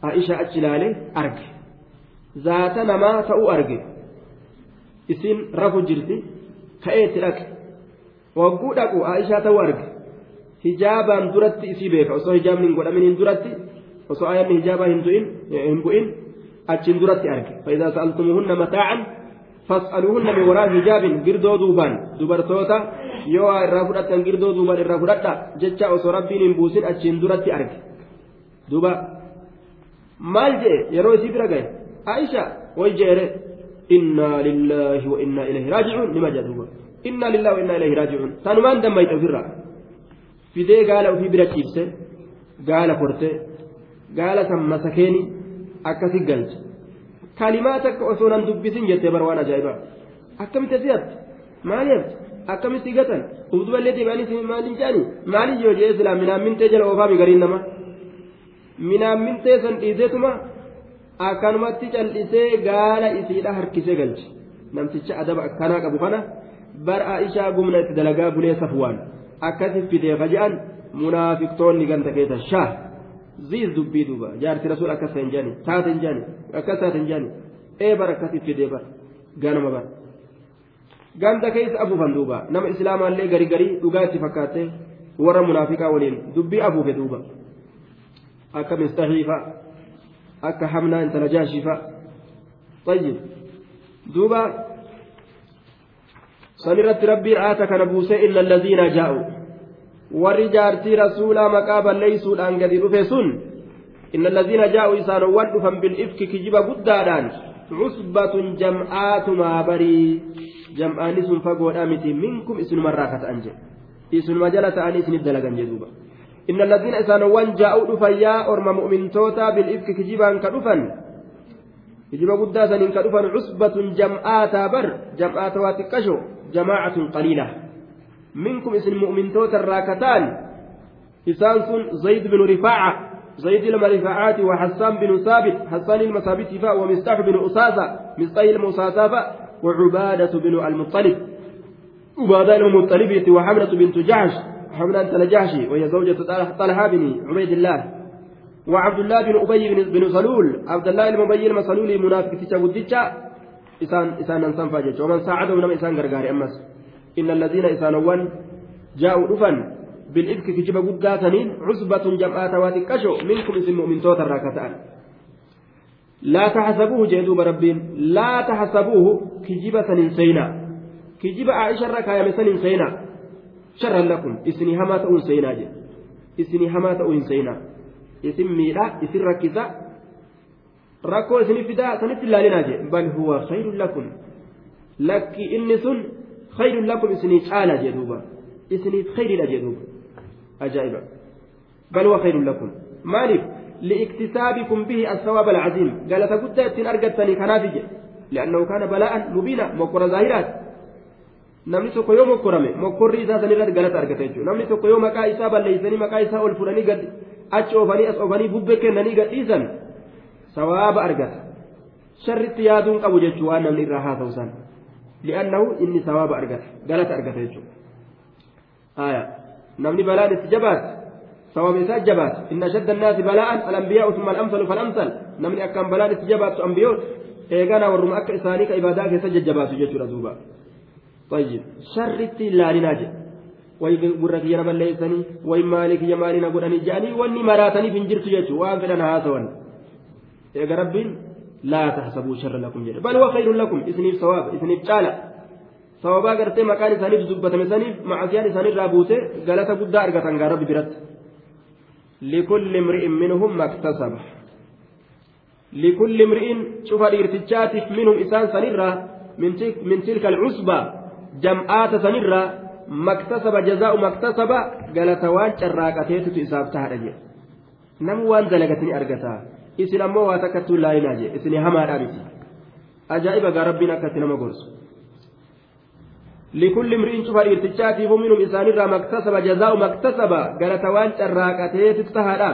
aisha achi ilaalee arge zaata namaa ta'uu arge isin rafu jirti ka'ee itti dhaqe wagguu dhaqu aishaa ta'uu arge hijaabaan duratti isii beeka osoo hijaabni hin godhaminiin duratti osoo ayanni hijaabaa hin bu'in fas'aluuhunna min waraa hijaabin girdoo duubaan dubartoota yoo irraa fudhattan girdoo duubaan irraa fudhadha jecha osoo rabbiin hin buusin achiin duratti arge duuba maal jee yeroo isii bira gahe aisha way jeere innaa lillaahi wa innaa ilayhi raajicuun nima jedha duuba innaa lillaahi wa innaa ilayhi raajicuun tanumaan dammayxe ofirraa fidee gaala ofii bira ciibse gaala korte gaala san masakeeni akkasi galche kalimaa takka osoo nan dubbisin jettee bar waan ajaa'ibaa akkamitti asi'atti maaliif akkamitti gatan ubduballee deebi'anii maaliin jedhanii maaliin yoo jee silaa minaan mintee jala oofaa gariin nama minaan mintee san dhiiseetuma akkanumatti cal'isee gaala isiidha harkisee galche namticha adaba akkanaa qabu kana bar aishaa gumna itti dalagaa bulee safwaan akkasi fidee kaja'an munaafiqtoonni ganta keessa shaa ziiz dubbii duuba. Jaarti rasuul akkas hin jaani taate hin jaani akkas taate hin jaani. Eebar akkasitti fidee bar ganama bar ganda keessa afuufan duuba. Nama islaamaallee garii garii dhugaa itti fakkaattee warra munaafiqaa waliin dubbii afuufe duuba. Akka mistaxiifa akka hamnaa intala jaashifa tayyib. Duuba. Sanirratti rabbiin aata kana buusee illa allaziina jaa'u. Warri jaartii rasuulaa maqaa balleeysuudhaan gadi dhufe sun inna alladiina jaa'u isaanowwan dhufan bil'ifki kijiba guddaadhaan cusbatun jam'aatumaa barii jam'aanni sun fagoodhaa miti minkum isinumarraa ka ta'an jedhe isinuma jala ta'anii isinif dalagan jedhuuba inna alladiina isaanowwan jaa'u dhufan yaa orma mu'mintoota bil'ifki kijibaan ka dhufan kijiba guddaa saniin ka dhufan cusbatun jam'aataa bar jam'aata waa xiqqasho جماعة قليلة منكم اسم مؤمن توتر راكتان إسان زيد بن رفاعة. زيد لما رفاعات وحسان بن ثابت. حسان المثابت فاء ومستح بن أساسة. مستح المساسة وعبادة بن المطلب. عبادة المطلب وحملة بنت جحش. حملة الجحشي وهي زوجة طلحة بن عبيد الله. وعبد الله بن أبي بن سلول. عبد الله المبي المسلول منافق تشابدتشا إسان إسان أنسان فاجج ومن ساعده نما إسان غرغاري أمس. إن الذين إسانوان جاءوا رفا بالإفك كجب قداتنين عصبة جمعات واتكشو منكم اسم مؤمن توتر راكتان. لا تحسبوه جدوب ربين لا تحسبوه كجبة سينا كجب عائشة ركايا مثل سينا شرا لكم إسني هما تؤون سينا جي إسني هما تؤون سينا اسم ميلا اسم ركزة rakkoo isinif fidaa sanitti ilaalinaa jee bal huwa khayrun lakum lakki inni sun khayrun lakum isinii caala jee duuba isiniif khayriidha jee duuba ajaa'iba bal huwa khayrun lakum maaliif liiktisaabikum bihi assawaab alcaziim galata guddaa ittiin argattanii kanaafi je liannahu kaana balaa'an mubiina mokkora zaahiraat namni tokko yoo mokkorame mokkorri isaa sanirratti galata argata jechuudha namni tokko yoo maqaa isaa balleeysanii maqaa isaa ol fudhanii gad achi oofanii as oofanii bubbee kennanii gadhiisan sawaaba argata sharritti yaaduun qabu jechuu waan namni irraa haasa'u san li'annahu inni sawaaba argata galata argata jechuudha aya namni balaan itti jabaate sawaaba isaa jabaate inna ashadda annaasi balaa'an alambiyaa'u summa alamsalu falamsal namni akkaan balaan itti jabaatu ambiyoota eegana warruma akka isaanii ka ibaadaa keessa jajjabaatu jechuudha duuba طيب sharritti ilaalinaa jedhe way gurra kiyya nama balleessanii way maalii kiyya maalii na godhanii jedhanii wanni maraataniif hin jirtu jechuudha waan fedhan haasawan eega rabbiin laa taxsabuu sharra lakum jedhe bal huwa khayrun lakum isiniif sawaaba isiniif caala sababaa gartee maqaan isaaniif dubbatame saniif macasiyaan isaanirraa buute galata guddaa argatan gaa rabbi biratti likulli imri'in minhum maktasaba likulli imri'in cufa dhiirtichaatiif minhum isaan sanirraa min tilka alcusba jam'aata sanirraa maktasaba jazaa'u maktasaba galata waan carraaqateetutu isaaf tahadha jedhe nam waan dalagatini argata isin ammoo waa takkattuu laalinaa jedhe isin hamaadhaa miti ajaa'iba gaa rabbiin akkatti nama gorsu. لكل امرئ شوف الارتجاتي منهم إنسان را مكتسب جزاء مكتسب قالت وان شراكتي تتهدى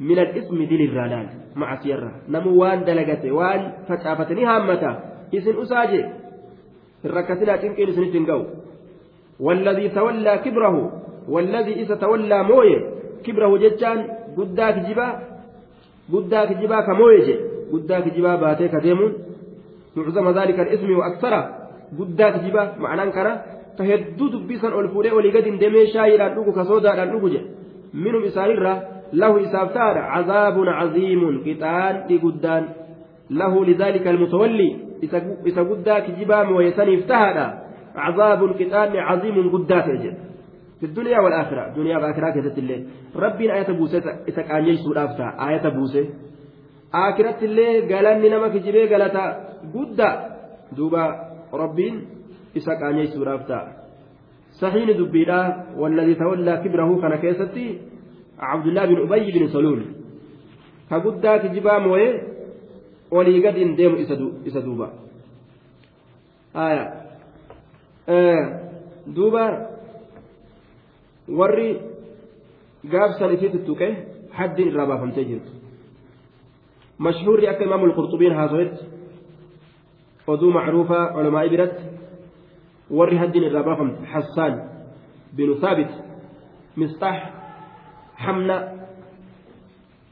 من الاسم دل الرلال مع سيرة نمو وان دلقته وان فتافتني هامتا إسن أساجي الركسنا تنكين سنة تنقو والذي تولى كبره والذي إذا تولى مويه كبره جتان قداك جبا قداك جبا كمويه قداك جبا باتيك ديمون معظم ذلك الاسم وأكثره قداك جبا معنى كنا كهدو دبسا ألفوري ولقد دمي شايرا نوكو كسودا نوكو منهم إسانيرا له إسافتار عذاب عظيم كتان لقدان له لذلك المتولي إسا قداك جبا ويسني افتهدا عذاب كتان عظيم قداك جد في الدنيا والآخرة. دنيا والآخرة كذت الله ربنا آية بوسة إسا كان يسود أفتا آية بوسة. آخرة الله قالني نمك جبه قالتا قدا دوبا ربين إسا كان يسود أفتا صحيح دبيرا والذي تولى كبره كان كيستي عبد الله بن أبي بن سلول. كقدا كجبا موي ولي قد ديم إسا دوبا. آية. آه. دوبا warri gaafsan isiitti tuqe haddiin irraa baafamtee jirtu mashhuurri akka imaamu lqurxubiin haasowetti oduu macruufaa culamaa'ii biratti warri haddiin irraa baafamte hassaan binu saabit misxax hamna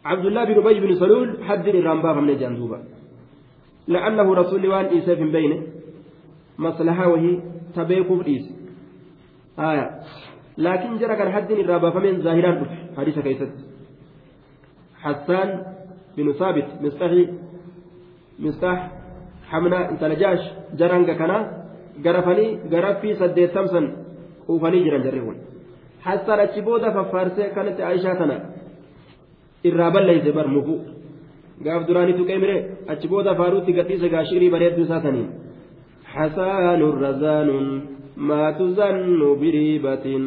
cabdullaa bin ubay bin saluul haddiin irraa hin baafamne jedhan duuba لأنه رسول وان إيساف بينه مصلحة وهي لكن جرى كان حد الرابع فمن ظاهران حديث كيست. حسان بن ثابت مستحي مستح حمنا انت نجاش جرانك كنا غرفني غرفي سديت سمسن وفني جران جريون حسان اتشبودا ففارسه كانت عائشة تنا. الرابع ليس gaaf duraanii tuqee mire achi booda faaruutti gadhiise gaashirii bareedduu isaa taniin hasaanun razaanun ما تزن بريبة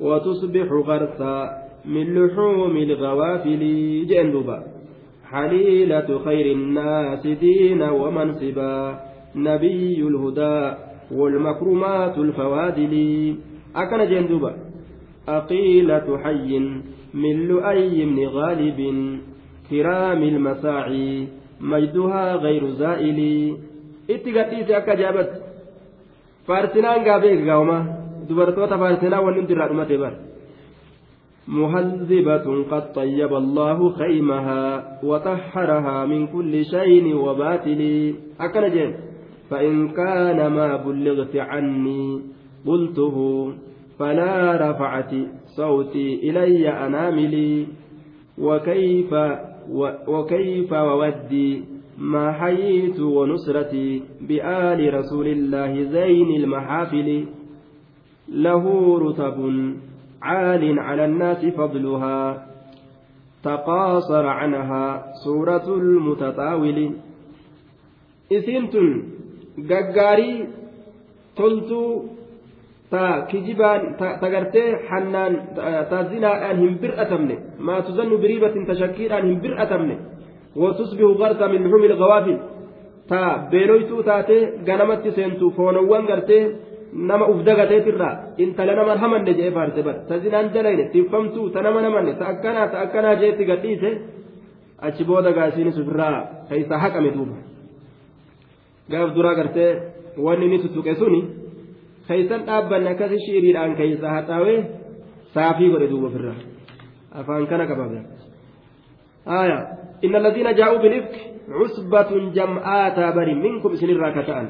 وتصبح غرسا من لحوم الغوافل. جندبا حليلة خير الناس دينا ومنصبا. نبي الهدى والمكرمات الفوادل. أكن جندبا أقيلة حي من لؤي بن غالب. كرام المساعي مجدها غير زائل. إتقتيس أكا faarsinaan gaafee gaawama dubartoota faarsinaa wanni nuti irraa dhumate bar مهذبة قد طيب الله خيمها وطهرها من كل شيء وباطل أكن جين فإن كان ما بلغت عني قلته فلا رفعت صوتي إلي أناملي وكيف و وكيف وودي ما حييت ونصرتي بآل رسول الله زين المحافل له رتب عال على الناس فضلها تقاصر عنها سورة المتطاول تلتو ta kijibaan ta gartee hannaan ta zinaadhaan hin bir'atamne maa tuzannu biriibatin tashakkiidhaan hin bir'atamne وتصبح غرسا من لحوم الغوافل تا بيلويتو تاتي غنمت سنتو فونوان غرتي nama uf dagateetirraa intala nama hamanne jee faarse bar ta zinaan dalayne tiffamtuu ta nama namanne ta akkanaa ta akkanaa jeetti gadhiise achi booda gaasiinis ofirraa keeysaa haqame duuba gaaf duraa gartee wanni ni tuttuqe suni keeysan dhaabbanne akkasi shiiriidhaan keeysaa haxaawee saafii godhe duuba ofirraa afaan kana qababe Aya inna alladhiina jaa'uu bilifki cusbatun jam'aataa bari minkum isinirraa kata'an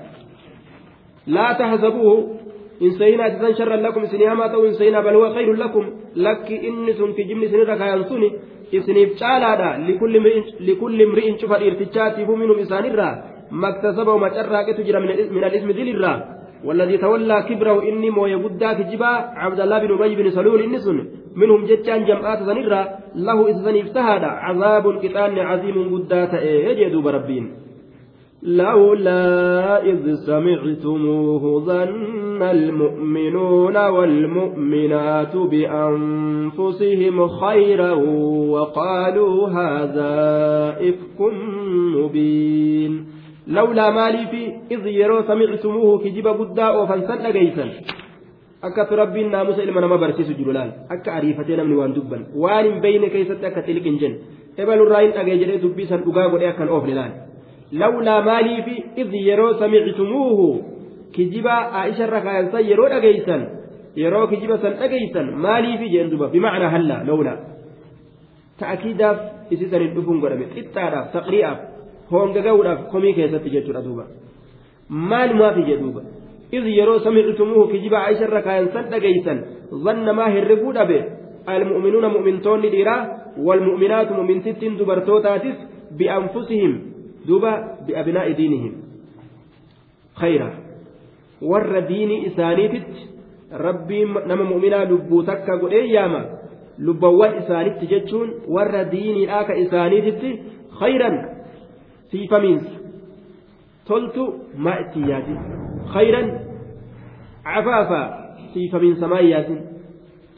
لا تحسبوه إن سينا جزان شرا لكم سنيهما تو إن سينا بل هو خير لكم. لك إن في جمن سنرا كيانسوني إسنيف شالادا لكل امرئ شوف الارتجات منهم إسان الرا ما اكتسبه جرى تجرى من, الاسم ذي والذي تولى كبره إني مو يبدا كجبا عبد الله بن أبي بن سلول إنسن منهم جتان جمعات سنرا له إذن افتهد. عذاب كتان عظيم قدات يجدوا بربين. لولا إذ سمعتموه ظن المؤمنون والمؤمنات بأنفسهم خيرا وقالوا هذا إفك مبين. لولا مالي في إذ يروا سمعتموه كجب بداء فانسن لقيسا akkatu rabbiin naamusa ilma nama barsiisu jiru laal akka ariifatee namni waan dubban waan hin beeyne keessatti akka xilqin jenne ebalurraa hin dhagee jedhee dubbii san dhugaa godhee akkan oofne laal lawlaa maaliifi id yeroo samictumuuhu kijiba aisha irra kaayansan yeroo dhageeysan yeroo kijiba san dhageeysan maaliifi jeen duba bimacnaa hallaa lawlaa taqri'aaf hoongaga'uudhaaf komii keessatti jechuudha duuba. Maalumaaf jedhuuba إذ يرو سمعتموه كجب عائشة ركاين سد جيسا ظن ما هربوا دبه المؤمنون مؤمنتون ديرا والمؤمنات مؤمن ست دبرتوتاتس بأنفسهم دوبا بأبناء دينهم خيرا ور دين إسانيتت ربي نما مؤمنا لبوتك قل إياما لبوان إسانيت جتشون ور دين آك إسانيتت خيرا maa itti yaasin khayran cafaafa siifamiinsa maa yaasin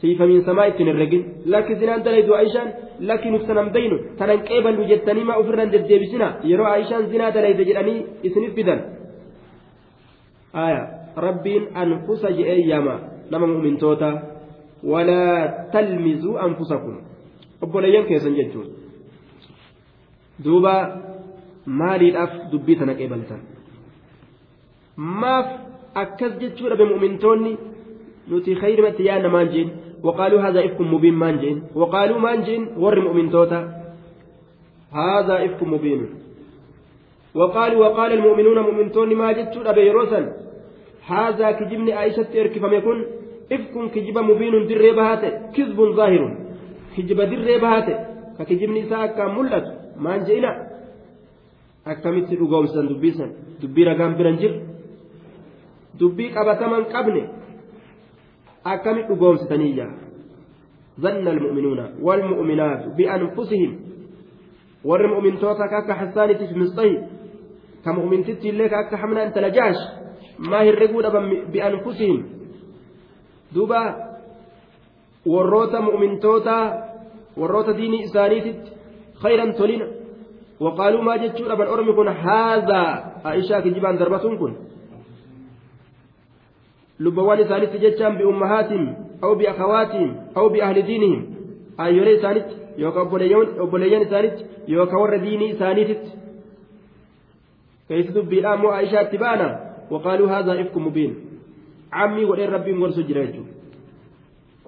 siifamiinsa maa ittiin herregin lakki zinaan dalaydu aishaan lakki nufsan hamdaynu tanan qeeballu jettanii maa ofirraan deddeebisina yeroo aishaan zinaa dalayde jedhanii isinif fidan aya rabbiin anfusa je'ee yaama nama mu'mintoota walaa talmizuu anfusakum obboleeyyan keessan jechuun duuba maaliidhaaf dubbii tana qeebaltan maaf akkas jechuu dhabe mu'mintoonni nuti khayrimatti yaadna maan jeen وقالوا هذا إفك مبين مان جين وقالوا مان جين ور مؤمن توتا هذا إفك مبين وقالوا وقال المؤمنون مؤمنتون ما جدت أبي روسا هذا كجبن عائشة إرك فم يكون إفك كجب مبين در بهات كذب ظاهر كجب در بهات ككجبن ساكا ملت مان جينا akkamitti dhugoomsan dubbii san dubbii ragaan biran jiru dubbii qabataman qabne akkamitti dhugoomsitaniyya zanna almu'minuuna walmu'minaatu bianfusihim warri mu'mintoota ka akka hassaanitiif misxahi ka mu'mintitti illee ka akka hamna intala jaash maa hirriguu dhaban bianfusihim duuba warroota mu'mintoota warroota diinii isaaniititti khayran tolina وقالوا ما جتشون أبن أرمي كن هذا عائشة كجبان دربتون كن. لبوان ثالث جتشان بأمهاتهم أو بأخواتهم أو بأهل دينهم. أيولي ثالث يوكا أبوليان ثالث يوكا ور ديني ثالث. كيف تبي الآن عائشة تبانا وقالوا هذا إفك مبين. عمي وإن ربي ورسو جراجو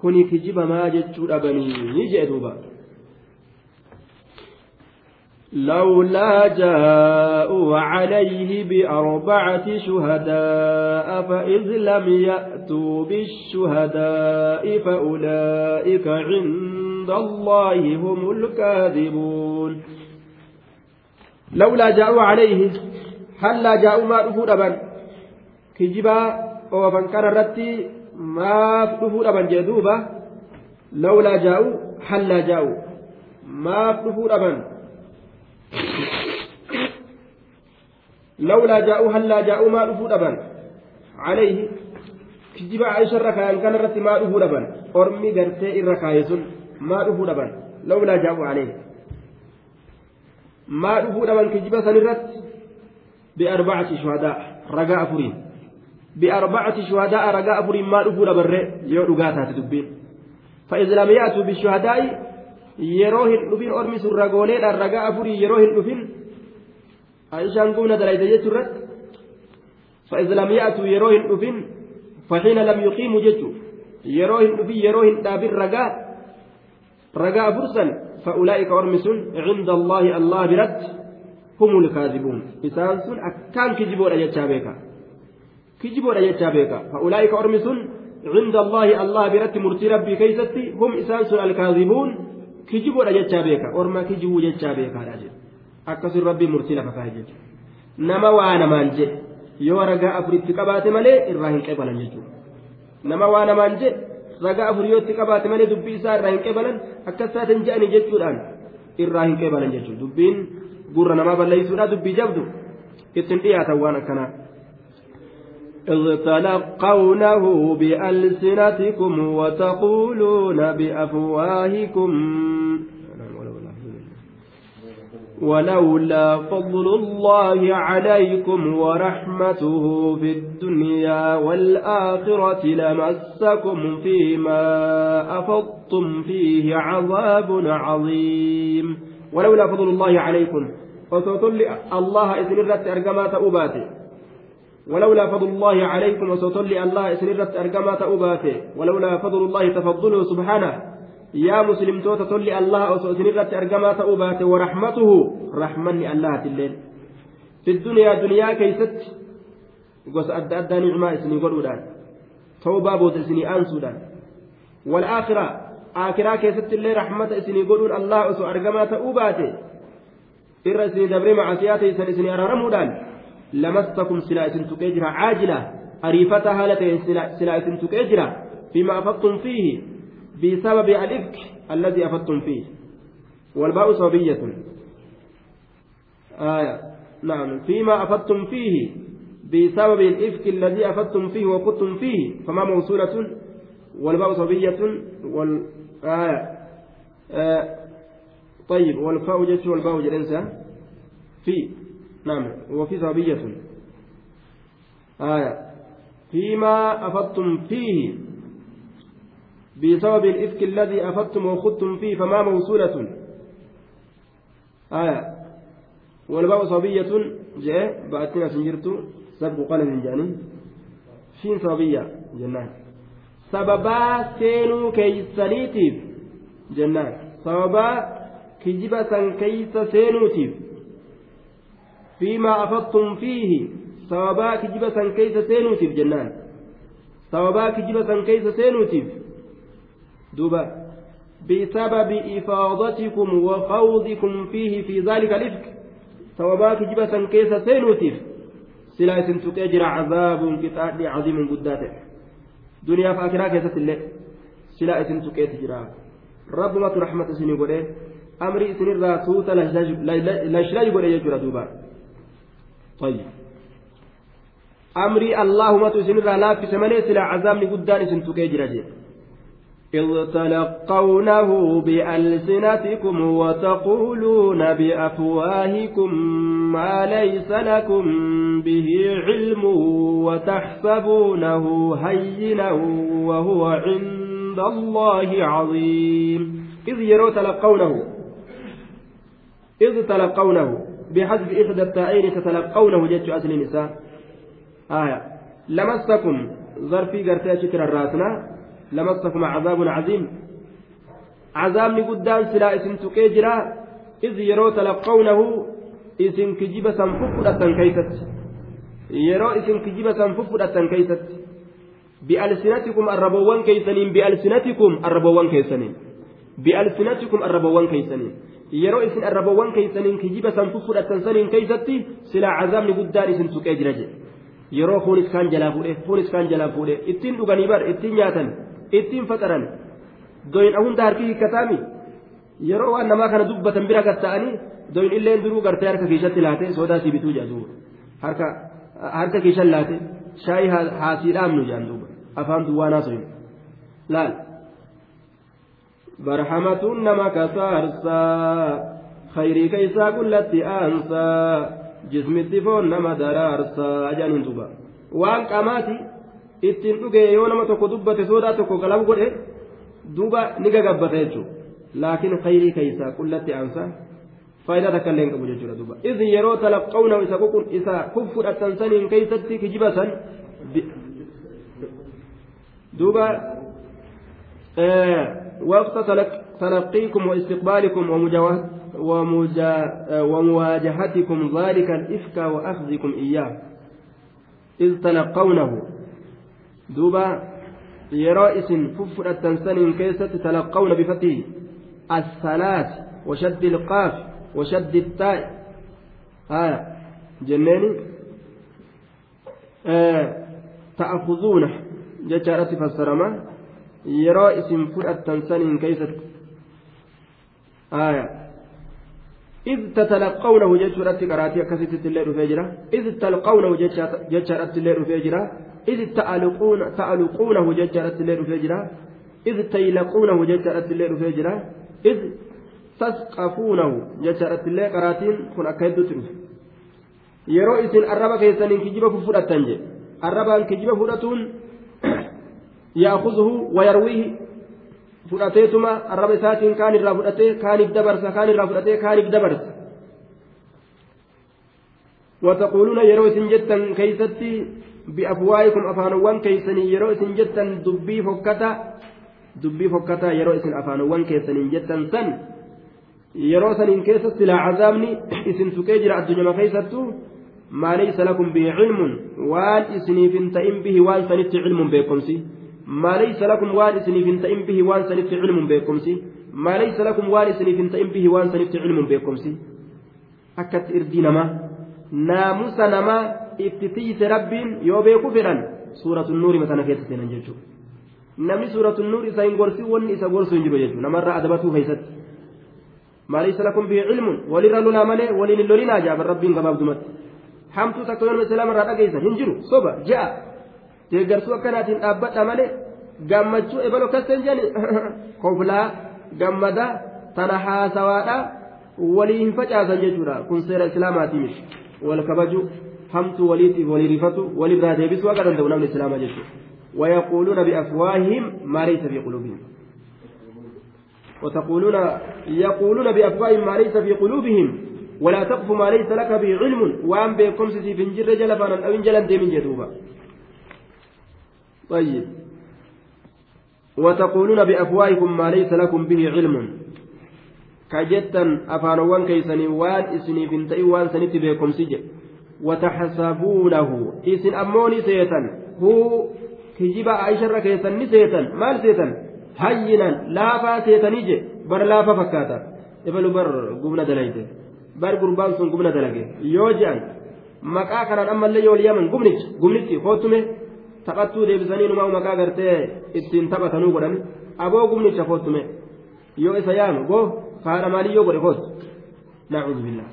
كوني كجب ما جتشون أبني نجي دوبا لولا جاءوا عليه بأربعة شهداء فإذ لم يأتوا بالشهداء فأولئك عند الله هم الكاذبون. لولا جاءوا عليه هل لا جاءوا ما رفوا أبا كجبا وفن كان رتي ما رفوا أبا جدوبا لولا جاءوا هل لا جاءوا؟ ما رفوا أبا لولا جاءوا هلا جاءوا ما رفوا أبا عليه كجب عائشة ركايان كان رت ما رفوا أبا أرمي قرتي الركايسون ما رفوا أبا لولا جاءوا عليه ما رفوا أبا كجب سنرت بأربعة شهداء رجاء فرين بأربعة شهداء رجاء فرين ما رفوا أبا يو رجاء تدبين فإذا لم يأتوا بالشهداء yeroo hin dhufin ormi sun ragooleedhaan ragaa afurii yeroo hin dhufin aishaan gumna dalayte jechuurratti فإذا لم يأتوا يروهن أفن فحين لم يقيموا جتوا يروهن أفن يروهن دابر رجاء رجاء فرسا فأولئك أرمسون عند الله الله برد هم الكاذبون إسانسون أكان كجبوا أجتشا بيكا كجبوا أجتشا بيكا فأولئك أرمسون عند الله الله برد مرتي ربي كيستي هم إسانسون الكاذبون kijiboodha jechaa beeka orma kijibuu jechaa beekaadha jedhe akkasuma rabbii murtii lafa kaa'e jechuudha nama waa namaan jedhe yoo ragaa afuritti qabaate malee irraa hin qeebalan jechuudha nama waa namaan jedhe ragaa afur yoo itti qabaate malee dubbii isaa irraa hin qeebalan akkas taateen je'anii jechuudhaan irraa hin qeebalan jechuudha dubbiin gurra namaa balleessuudha dubbii jabdu ittiin dhiyaatan waan akkanaa. إذ تلقونه بألسنتكم وتقولون بأفواهكم ولولا فضل الله عليكم ورحمته في الدنيا والآخرة لمسكم فيما أفضتم فيه عذاب عظيم. ولولا فضل الله عليكم. وسوتل الله إذن الرت أرقما تأباته ولولا فضل الله عليكم وسوتل الله الرت أرقما تأباته ولولا فضل الله تفضله سبحانه muslimtoota tolli allah osoo isinirratti argamaa ta'uu baate waraxmatuhu raxmanni allahatilleen fi duniyaa duniyaa keeysatti gosa adda addaa nicmaa isinii godhuudhaan tawbaa booda isinii aansuudhaan walaakiraa aakiraa keessatti illee raxmata isinii godhuun allah osoo argamaa ta'uu baate irra isinii dabree macasiyaa teeysan caajila ariifata haala ta'een silaa isin tuqee jira fiima afaqtum fiihi بسبب الإفك الذي أفدتم فيه. والباء صبية. آية. نعم. فيما أفدتم فيه بسبب الإفك الذي أفدتم فيه وقدتم فيه فما موصولة؟ والباء صبية. وال آية. آه. طيب. والفاء جش والباء جرنسة في. نعم وفي صبية آية. فيما أفدتم فيه بسبب الإفك الذي أفدتم وخدتم فيه فما موصولة. آية. والباء صبية جاء بأتنا سنجرت سبق قلم جاني. شين صبية جنان. سببا سينو كيسانيتيف جنان. سببا كجبة كيس سينوتيف فيما أفضتم فيه سببا كجبة كيس سينوتيف جنان؟ سببا كجبة كيس سينوتيف دوبا. بسبب إفاضتكم وخوضكم فيه في ذلك الإفك ثوابات جبسا كيس سينوتيف سلا سنتك عذاب كتاب عظيم قداته. دنيا فاكرة كيسة الليل سلا سنتك تجرى. ربما رحمة سني قوله أمري سني راسوت لشلاج قوله يجرى دوبا. طيب. أمري اللهم تسني لا في سمنه سلا عذاب قدان سنتك جرى إذ تلقونه بألسنتكم وتقولون بأفواهكم ما ليس لكم به علم وتحسبونه هينا وهو عند الله عظيم. إذ يروا تلقونه إذ تلقونه. بحذف إحدى التائين تتلقونه جت أصل النساء؟ آية. لمسكم ظرفي قرتي شكر الراسنا. لمسكم عذاب عظيم. عذابني قدام سلا إسم تكيجرا إذ يروا تلقونه إسم كجيبة سنففرة كيست. يروا إسم كجيبة سنففرة كيست. بألسنتكم الربوان كيسنين. بألسنتكم الربوان كيسنين. بألسنتكم الربوان كيسنين. Yeroo isin arrabawwan keeysaniin kijiba san fufudhatan saniin keeysatti silaa cazaabni guddaan isin tuqee jira jedhe yeroo kunis kaan jalaa fuudhe kunis kaan jalaa fuudhe ittiin dhuganii bar ittiin nyaatan ittiin faxaran doyin hunda harki hiikkataami yeroo waan namaa kana dubbatan bira gatta'anii doyin illeen duruu gartee harka keeshatti laate sodaa si bituu jedhu harka harka keeshan laate shaayii haasii dhaamnu jedhan duuba afaan duwwaa naasoyin laal barhamatuun nama kasaarsaa khayrii keeysaa qullatti aansaa jismitti foon nama daraarsaa jedhaniin duuba waan qamaati ittiin dhugee yoo nama tokko dubbate soodaa tokko galabu godhe duuba ni gagabbata jechuudha laakiin khayrii keeysaa qullatti aansa faayidaa takka illee hin qabu jechuudha duuba isin yeroo talaqqawna isa ququn isa kuffudhatan saniin keeysatti kijiba san duuba وقت تلقيكم واستقبالكم ومواجهتكم ذلك الإفك وأخذكم إياه. إذ تلقونه. دوبا يرى اسم ففرة سن كيست تلقون بفتح الثلاث وشد القاف وشد التاء. آية جناني آه تأخذون جتارة فسرما يرى اسم فرة سن كيست آية إذ تتلقونه جتارة قراتي كسيت الليل فجرة إذ تلقونه جتارة الليل فجرة إذ تألقون تألقونه ججرت الليل فجرا إذ تيلقونه ججرت الليل فجرا إذ tasqafuunahu jechaadhattillee qaraatiin kun akka hedduutti dhufe yeroo isin arraba keessaniin kijiba fudhattan je arrabaan kijiba fudhatuun fudhateetuma arraba isaatiin kaan irraa fudhatee kaaniif dabarsa kaan irraa fudhatee kaaniif dabarsa وتقولون يرو إسن جتا كيستي بأفواهكم أفانوان كيسني يرو إسن جتا دبي فكتا دبي فكتا يرو إسن أفانوان كيسني جتا سن yeroo saniin keessa silaa cazaabni isin tuqee jira addunyaa keessattuu maa laysa lakum bihi cilmun waan isiniif hin ta'in bihi waan sanitti cilmun beekomsi ta'in bihi waan sanitti cilmun beekomsi maa laysa lakum waan isiniif hin ta'in bihi waan sanitti cilmun beekomsi akkatti irdii namaa naamusa namaa itti tiise rabbiin yoo beeku fedhan suuratu nuuri matana keessa seenan jechuudha namni suuratu nuuri isa hin gorsi wanni isa gorsu hin jiru jechuudha namarraa adabatuu keessatti. ما ليس لكم به علم ولر لنا ملي ولن لولنا جاب ربين قباب دمت حمتو تكون السلام را دغيسا هنجرو صوبا جاء deeggarsuu akkanaatiin dhaabbadha malee gammachuu ebaloo kasten jani koblaa gammada tana haasawaadha walii hin facaasan jechuudha kun seera islaamaatii miti wal kabaju hamtuu waliitiif walii rifatu walirraa deebisuu akka danda'u namni islaamaa jechuudha wayaquuluuna biafwaahihim maa laysa fi quluubihim وتقولون يقولون بأفواههم ما ليس في قلوبهم ولا تقف ما ليس لك به علم وأن بكم سي في انجر جلفانا أو انجلا ديمن جدوبا طيب وتقولون بأفواهكم ما ليس لكم به علم كجتا أفانوان كيسني وان إسني فنتئي وان سنت بكم سجي وتحسبونه إسن أموني سيتا هو كجيب عائشة كيسن سيتا مال سيتا hayyinan laafaa seetanii je bar laafa fakkaata ebalu bar gubna dalayte bar gurbaan sun gubna dalage yoo je'an maqaa kanaan ammallee yoo yaman gubnichi gubnichi hootume taphattuu deebisanii numaa maqaa gartee ittiin taphatanuu godhan aboo gubnicha hootume yoo isa yaanu goo haadha maalii yoo godhe hootu nacuudhu billah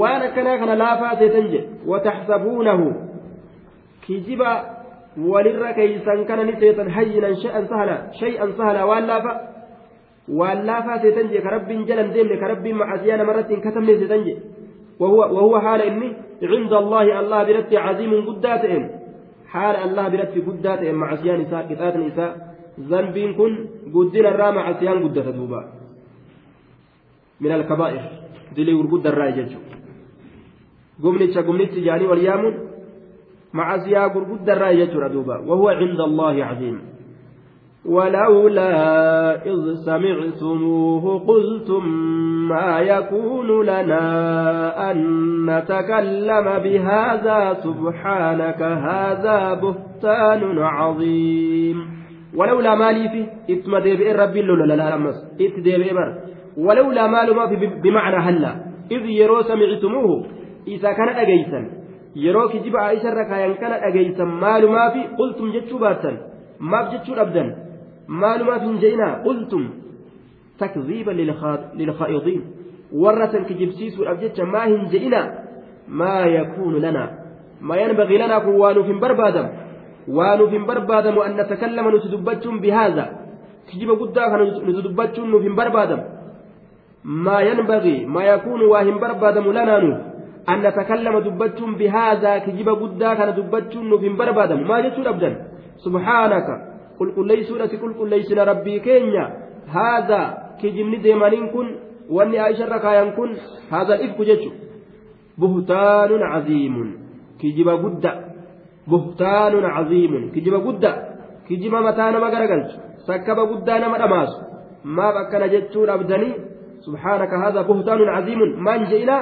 waan akkanaa kana laafaa seetan je wataxsabuunahu kijiba walirra keeysan kana ni seetan hayyinan shay'an sahala shay'an sahala waan laafa waan laafaa seetan jee ka rabbiin jalan deemne ka rabbiin macasiyaa namarratti hin katabne seetan jee وهو حال إني عند الله الله برت عظيم قدات إن حال الله برت قدات مع سيان نساء قطات نساء ذنب كن قدنا الرا مع سيان قدات دوبا من الكبائر. دلي ورقد الرأي ججو. قمنتش قمنتش جاني واليامون معزيا غرغد الرأي دوبا وهو عند الله عظيم. ولولا إذ سمعتموه قلتم ما يكون لنا أن نتكلم بهذا سبحانك هذا بهتان عظيم. ولولا مالي في اتم ديبئ ربي لولا لا لا مس. إت ديبئ بر. ولولا مال ما في بمعنى هلا. إذ يرو سمعتموه إذا كان أجيسا. yeroo kijiba aisha irra kaayan kana dhageeysan maalumaafi qultum jechuu baattan maaf jechuu dhabdan maalumaaf hin je'inaa qultum takziiba lilkhaa'idiin warra san kijibsiisuudhaaf jecha maa hin je'inaa maa yakuunu lanaa waa nuuf hin barbaadamu an natakallama nuti dubbachuun bihaadha kijiba guddaa kana nuti dubbachuun nuuf hin barbaadamu maa yanbagii maa yakuunu waa hin barbaadamu lanaa nuuf أن نتكلم دبتشون بهذا كجب قدا كان دبتشون نفين بربادا ما جتشون أبدا سبحانك قل ليسنا ربي كينيا هذا كجبني ديمانين كن واني عائشة ركايان كن هذا الإفك جتشو بهتان عظيم كجب قدا بهتان عظيم كجب قدا كجب متانا ما قرقلت سكب قدا نما دماس ما بكنا جتشون أبدني سبحانك هذا بهتان عظيم من جئنا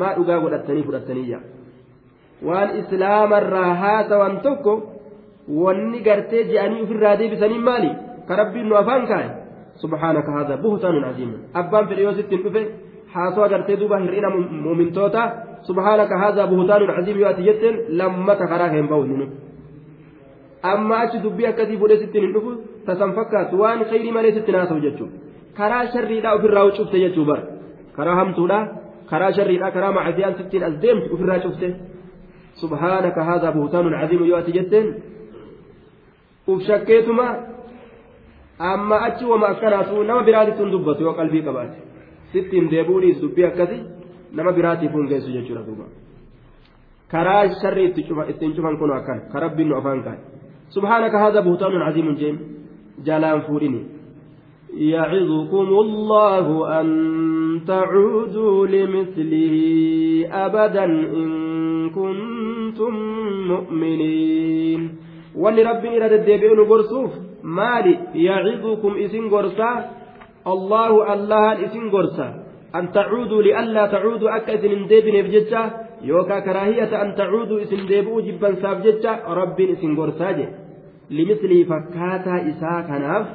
maa dhugaa godhattanii fudhattaniyya waan islaamarraa haasawan tokko wanni gartee je'anii ofirraa deebisanii maali? Ka rabbiin nu afaan kaa'e subhaanaka haadha buhtaanun aziimun. Abbaan fedhe yoo sittiin dhufe haasawa gartee duuba hir'ina muumintoota subhaanaka haadha buhtaanun aziim yoo ati jetteen lammata karaa bahu hinu amma achi dubbii akkasii fuudhee sittiin hin dhufu tasan fakkaatu. Waan khayrii malee sittiin haasa'u jechuudha. Karaa sharriidhaa ofirraa cufte jechuu bara. Karaa hamtuudhaa karaa sharriidha karaa macasiyaan sittiin as deemtu ofirraa cufte subhaanaka haadaa buhtaanun caziimu yoo ati jetteen uf shakkeetuma amma achi wama akkanaatu nama biraatitti hin dubbatu yoo qalbii qabaate sitti hin deebuudhiis dubbii akkasi nama biraatiif hin geessu jechuudha duuba karaa sharri ittiin cufan kun akkan ka rabbiin nu afaan kaa'e subhaanaka haadha buutaanun caziimun jeen jalaan fuudhini يعظكم الله أن تعودوا لمثله أبدا إن كنتم مؤمنين ولي ربي إلى الدبيون قرصوف مالي يعظكم إسن قرصا الله الله إسن قرصا أن تعودوا لئلا تعودوا أكا إسن ديبن بججة يوكا كراهية أن تعودوا إسن ديبوا جبا سابججة ربي إسن قرصا لمثله فكاتا إساء كناف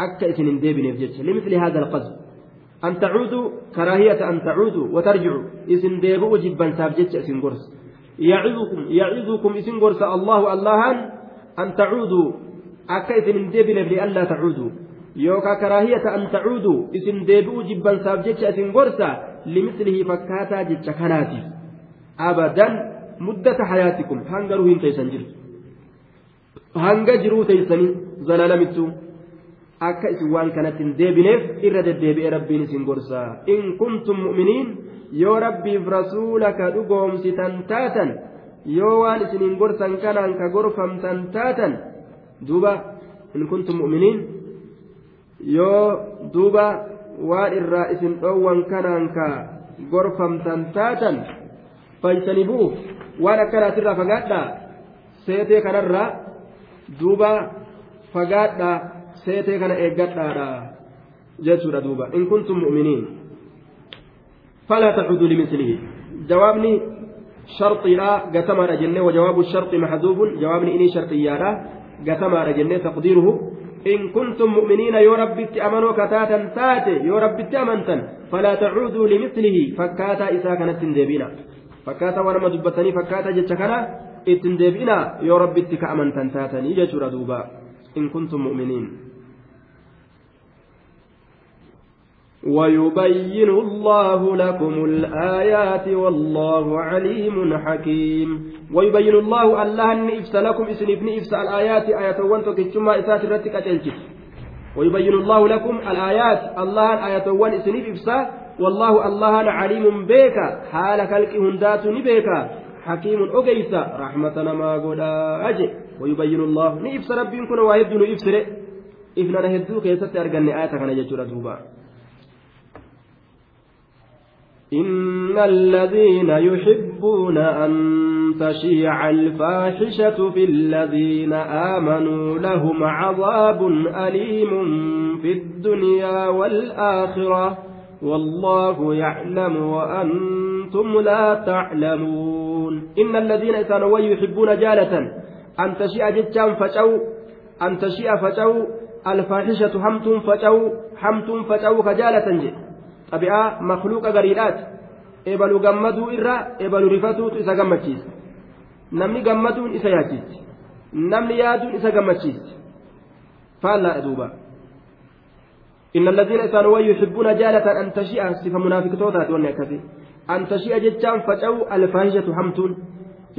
أكا إسن ديبن بججة لمثل هذا القصد أن تعودوا كراهية أن تعودوا وترجعوا إسن ديبوا جبا سابججة إسن قرص يعظكم يعظكم إسن قرص الله الله أن تعودوا hin deebineef li'allaa tacuuduu yookaan karaahiyata an tacuuduu isin deebi'uu jibbansaaf jecha isin gorsa limislihi fakkaataa jecha kanaatiif abadan muddata hayaatikum hanga ruhiin teessan jirtu hanga jiruu teessanii zalaalamittuu akka isin waan kanatti hin deebineef irra deddeebi'ee rabbiin isin gorsa in kuntum mu'miniin yoo rabbiif rasuula ka dhugoomsitan taatan yoo waan isiniin gorsan kanaan ka gorfamtan taatan. duuba in kuntum mu'miniin yoo duuba waan irraa isin dhoowwan kanaan ka gorfamtan taatan faysanii bu'uuf waan akkanaatirraa fagaadhaa seetee kanarraa duuba fagaadhaa seetee kana eeggadhaadha jechuudha duuba in kuntum mu'miniin falaa tacuuduu limislihi jawaabni sharxiidha gatamaadha jennee wajawaabu sharxi maxduufun jawaabni inii sharxiyyaadha قتما رجل تقديره. إن كنتم مؤمنين يا رب أمنوا كتاتا تاتي يا رب أمنتا فلا تعودوا لمثله. فكاتا إذا كانت تندبينا. فكاتا ورما دبتني فكاتا جتكنا اتندبينا يا رب كأمنتا تاتني جتر دوبا. إن كنتم مؤمنين. ويبين الله لكم الآيات والله عليم حكيم. ويبين الله الله أن إفسى لكم إسن ابن إفسى الآيات آيات وانتو كتشما إسات الرتك أتلتف ويبين الله لكم الآيات الله آيات وان إسن إفسى والله الله عليم بك حال خلق هندات بك حكيم أجيس رحمة ما قد أجي. ويبين الله نفس ربي كن واحد نفسر إفنا نهدو كيست أرجعني آية كان يجور إن الذين يحبون أن تشيع الفاحشة في الذين آمنوا لهم عذاب أليم في الدنيا والآخرة والله يعلم وأنتم لا تعلمون. إن الذين كانوا يحبون جالة أن تشيع جتان فجو أن تشيع فجو الفاحشة حمتم فجو حمتم فجو كجالة جي. Xabi'aa makluuqa gariidhaati. Ebalu gammaduu irraa ebalu rifatuutu isa gammachiisa. Namni gammaduun isa yaachisti namni yaaduun isa gammachiisti faallaa duuba. إن الذين إسانوا يحبون جالة أن تشيء صفة منافق توتات والنكسي أن تشيء جتان فجأوا الفاحشة همتون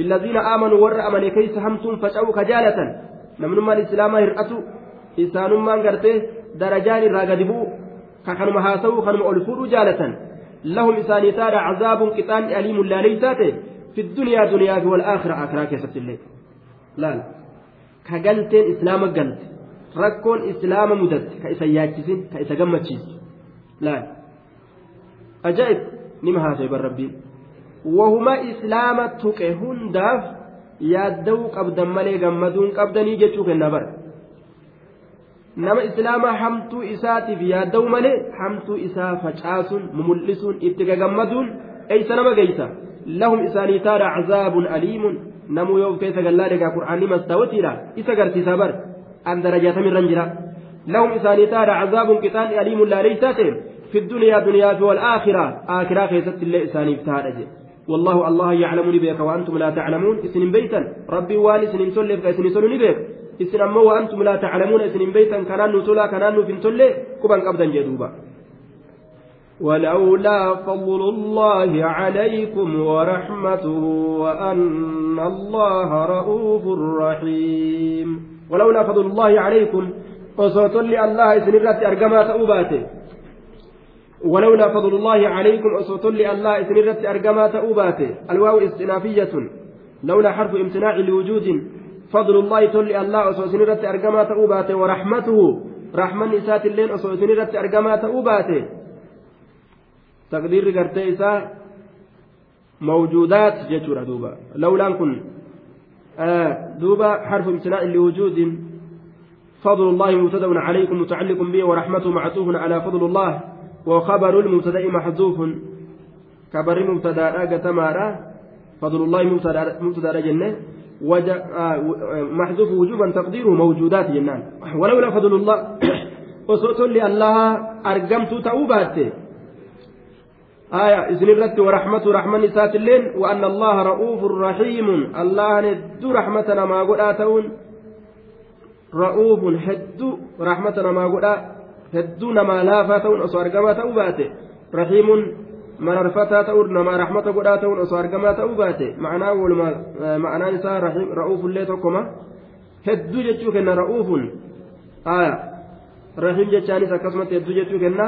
الذين آمنوا ور أمن كيس همتون فجأوا كجالة نمن ما الإسلام هرأتوا إسان ما قرته درجان راقدبوا كانوا هاسوا كانوا ألفوا جالة لهم إساني تارى عذاب قطان أليم لا ليساته في الدنيا دنيا والآخرة آخرة كيست الليل لا لا كقلتين إسلام قلت ركون إسلام مدت كإسا ياكسين كإسا قمتشيس لا أجائب نما هاسوا بالربين وهما إسلام تكهن داف yaadda'uu qabdan malee gammaduun qabdanii jechuu kenna bara. Nama islaamaa hamtuu isaatiif yaadda'u malee hamtuu isaa facaasuun mumul'isuun itti gagammaduun eeysa nama geeysa lahum isaanii taadha cazaabun aliimun namuu yoo keessa gallaa egaa qur'aanni mastaawatiidha isa garsiisaa bar an darajaatamirran jira lahum isaanii taadha cazaabun qixaan aliimun laaleysaa ta'e fi duniyaa duniyaa fi walaakhira aakiraa keessatti illee isaaniif taadha jedhe والله الله يعلم نبيك وأنتم لا تعلمون إسن بيتا ربي وان إسن تولي فإسن سلو نبيك إسن أمو وأنتم لا تعلمون إسن بيتا كنان تلا كنان فين تولي كبان قبضا جدوبا ولولا فضل الله عليكم ورحمته وأن الله رؤوف رحيم ولولا فضل الله عليكم allah isinirratti argamaa ta'uu baate. ولولا فضل الله عليكم أصوت الله إسنرت أرجما تأوبات الواو استنافية لولا حرف امتناع لوجود فضل الله تولي الله أصوت إسنرت أرجما تأوبات ورحمته رحمن إسات اللين أصوت إسنرت أرجما تأوبات تقدير قرتي موجودات جتورة دوبا. لولا كن آه دوبا حرف امتناع لوجود. فضل الله مبتدأ عليكم متعلق به ورحمته معطوف على فضل الله. وخبر المبتدأ محذوف. كبر مبتدأ قتمارا فضل الله وج... آه محذوف وجوبا تقديره موجودات جنان. ولولا فضل الله. وصوت لله أرقمت توبات آية إذن الرد ورحمة رحمة نسات اللين وأن الله رؤوف رحيم. الله ندو رحمتنا ما قد رؤوف هدو رحمتنا ما قد hedduu namaa laafaa ta'uun osoo argamaa ta'uu baate mararfataa ta'uun namaa rahmata godhaa ta'uun osoo argamaa ta'uu baate ma'anaa walumaa ma'anaan isaa ra'uufullee tokkoma hedduu jechuu kenna ra'uufun aya rahiim jechaanis akkasumatti hedduu jechuu kenna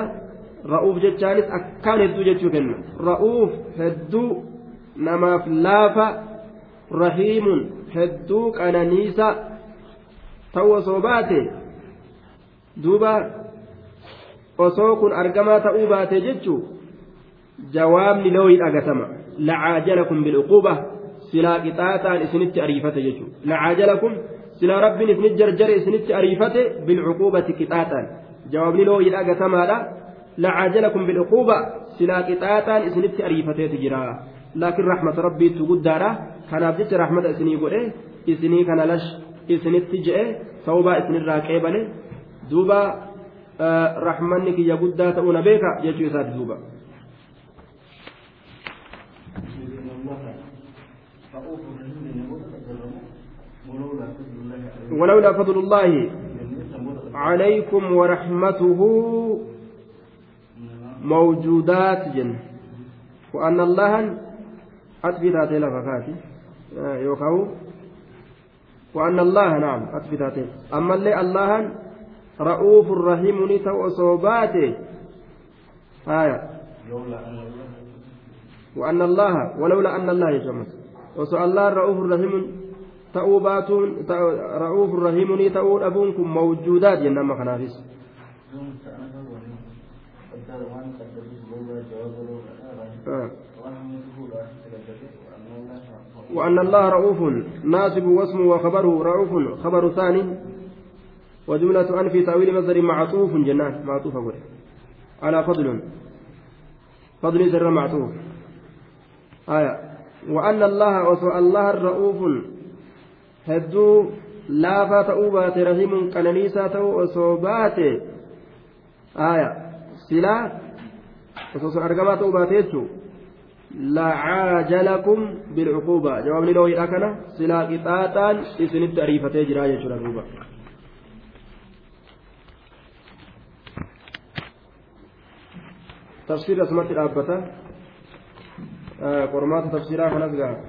ra'uuf jechaanis akkaan hedduu jechuu kenna ra'uuf hedduu namaaf laafa rahiimun hedduu qananiisa ta'uu osoo baate duuba osoo kun argamaa ta'uu baate jechuun jawaabni looyi dhagatama lacaajalakum bilcuquba silaa qixaaxaan isinitti ariifate jechuudha lacaajalakum silaa rabbiin isinit jarjare isinitti ariifate bilcuqubati qixaaxaan jawaabni looyi dhagatamaadha lacaajalakum bilcuquba silaa qixaaxaan isinitti ariifateeti jira laakiin rahmata rabbiitu guddaadha kanaaf jecha rahmata isinii godhe isinii kana lash isinitti je'e sababaa isinirraa qeebale duuba rahmanni kiyya guddaa ta'uu na beeka jechuu isaati duuba ولولا فضل الله عليكم ورحمته موجودات جن وأن الله أثبت هاتين لفكاتي يوكاو وأن الله نعم أثبت هاتين أما اللي الله رؤوف رحيم نتو صوباته آية. وأن الله ولولا أن الله يجمع وسأل الله رحيم تأوباتون رؤوف رحيم تأود أبونكم موجودات ينما خنافس آه. وأن الله رؤوف ناسب واسمه وخبره رؤوف خبر ثاني وجملة أن في تأويل مصدر معطوف جنان معطوف أقول. على فضل. فضل سر معطوف. آية. وأن الله الله الرؤوف hedduu laafaa ta'uu baate rahimuun qananiisaa ta'uu osoo baate aya silaa osoo sun argamaa ta'uu baate jechuu lacaajalakum bilcuquuba. Jawaabni looyidha kana silaa qixaaxaan isinitti ariifatee jira jechuudha duuba. Tafsirri asumatti dhaabbata. Qormaata tafsiraa kanas ga'a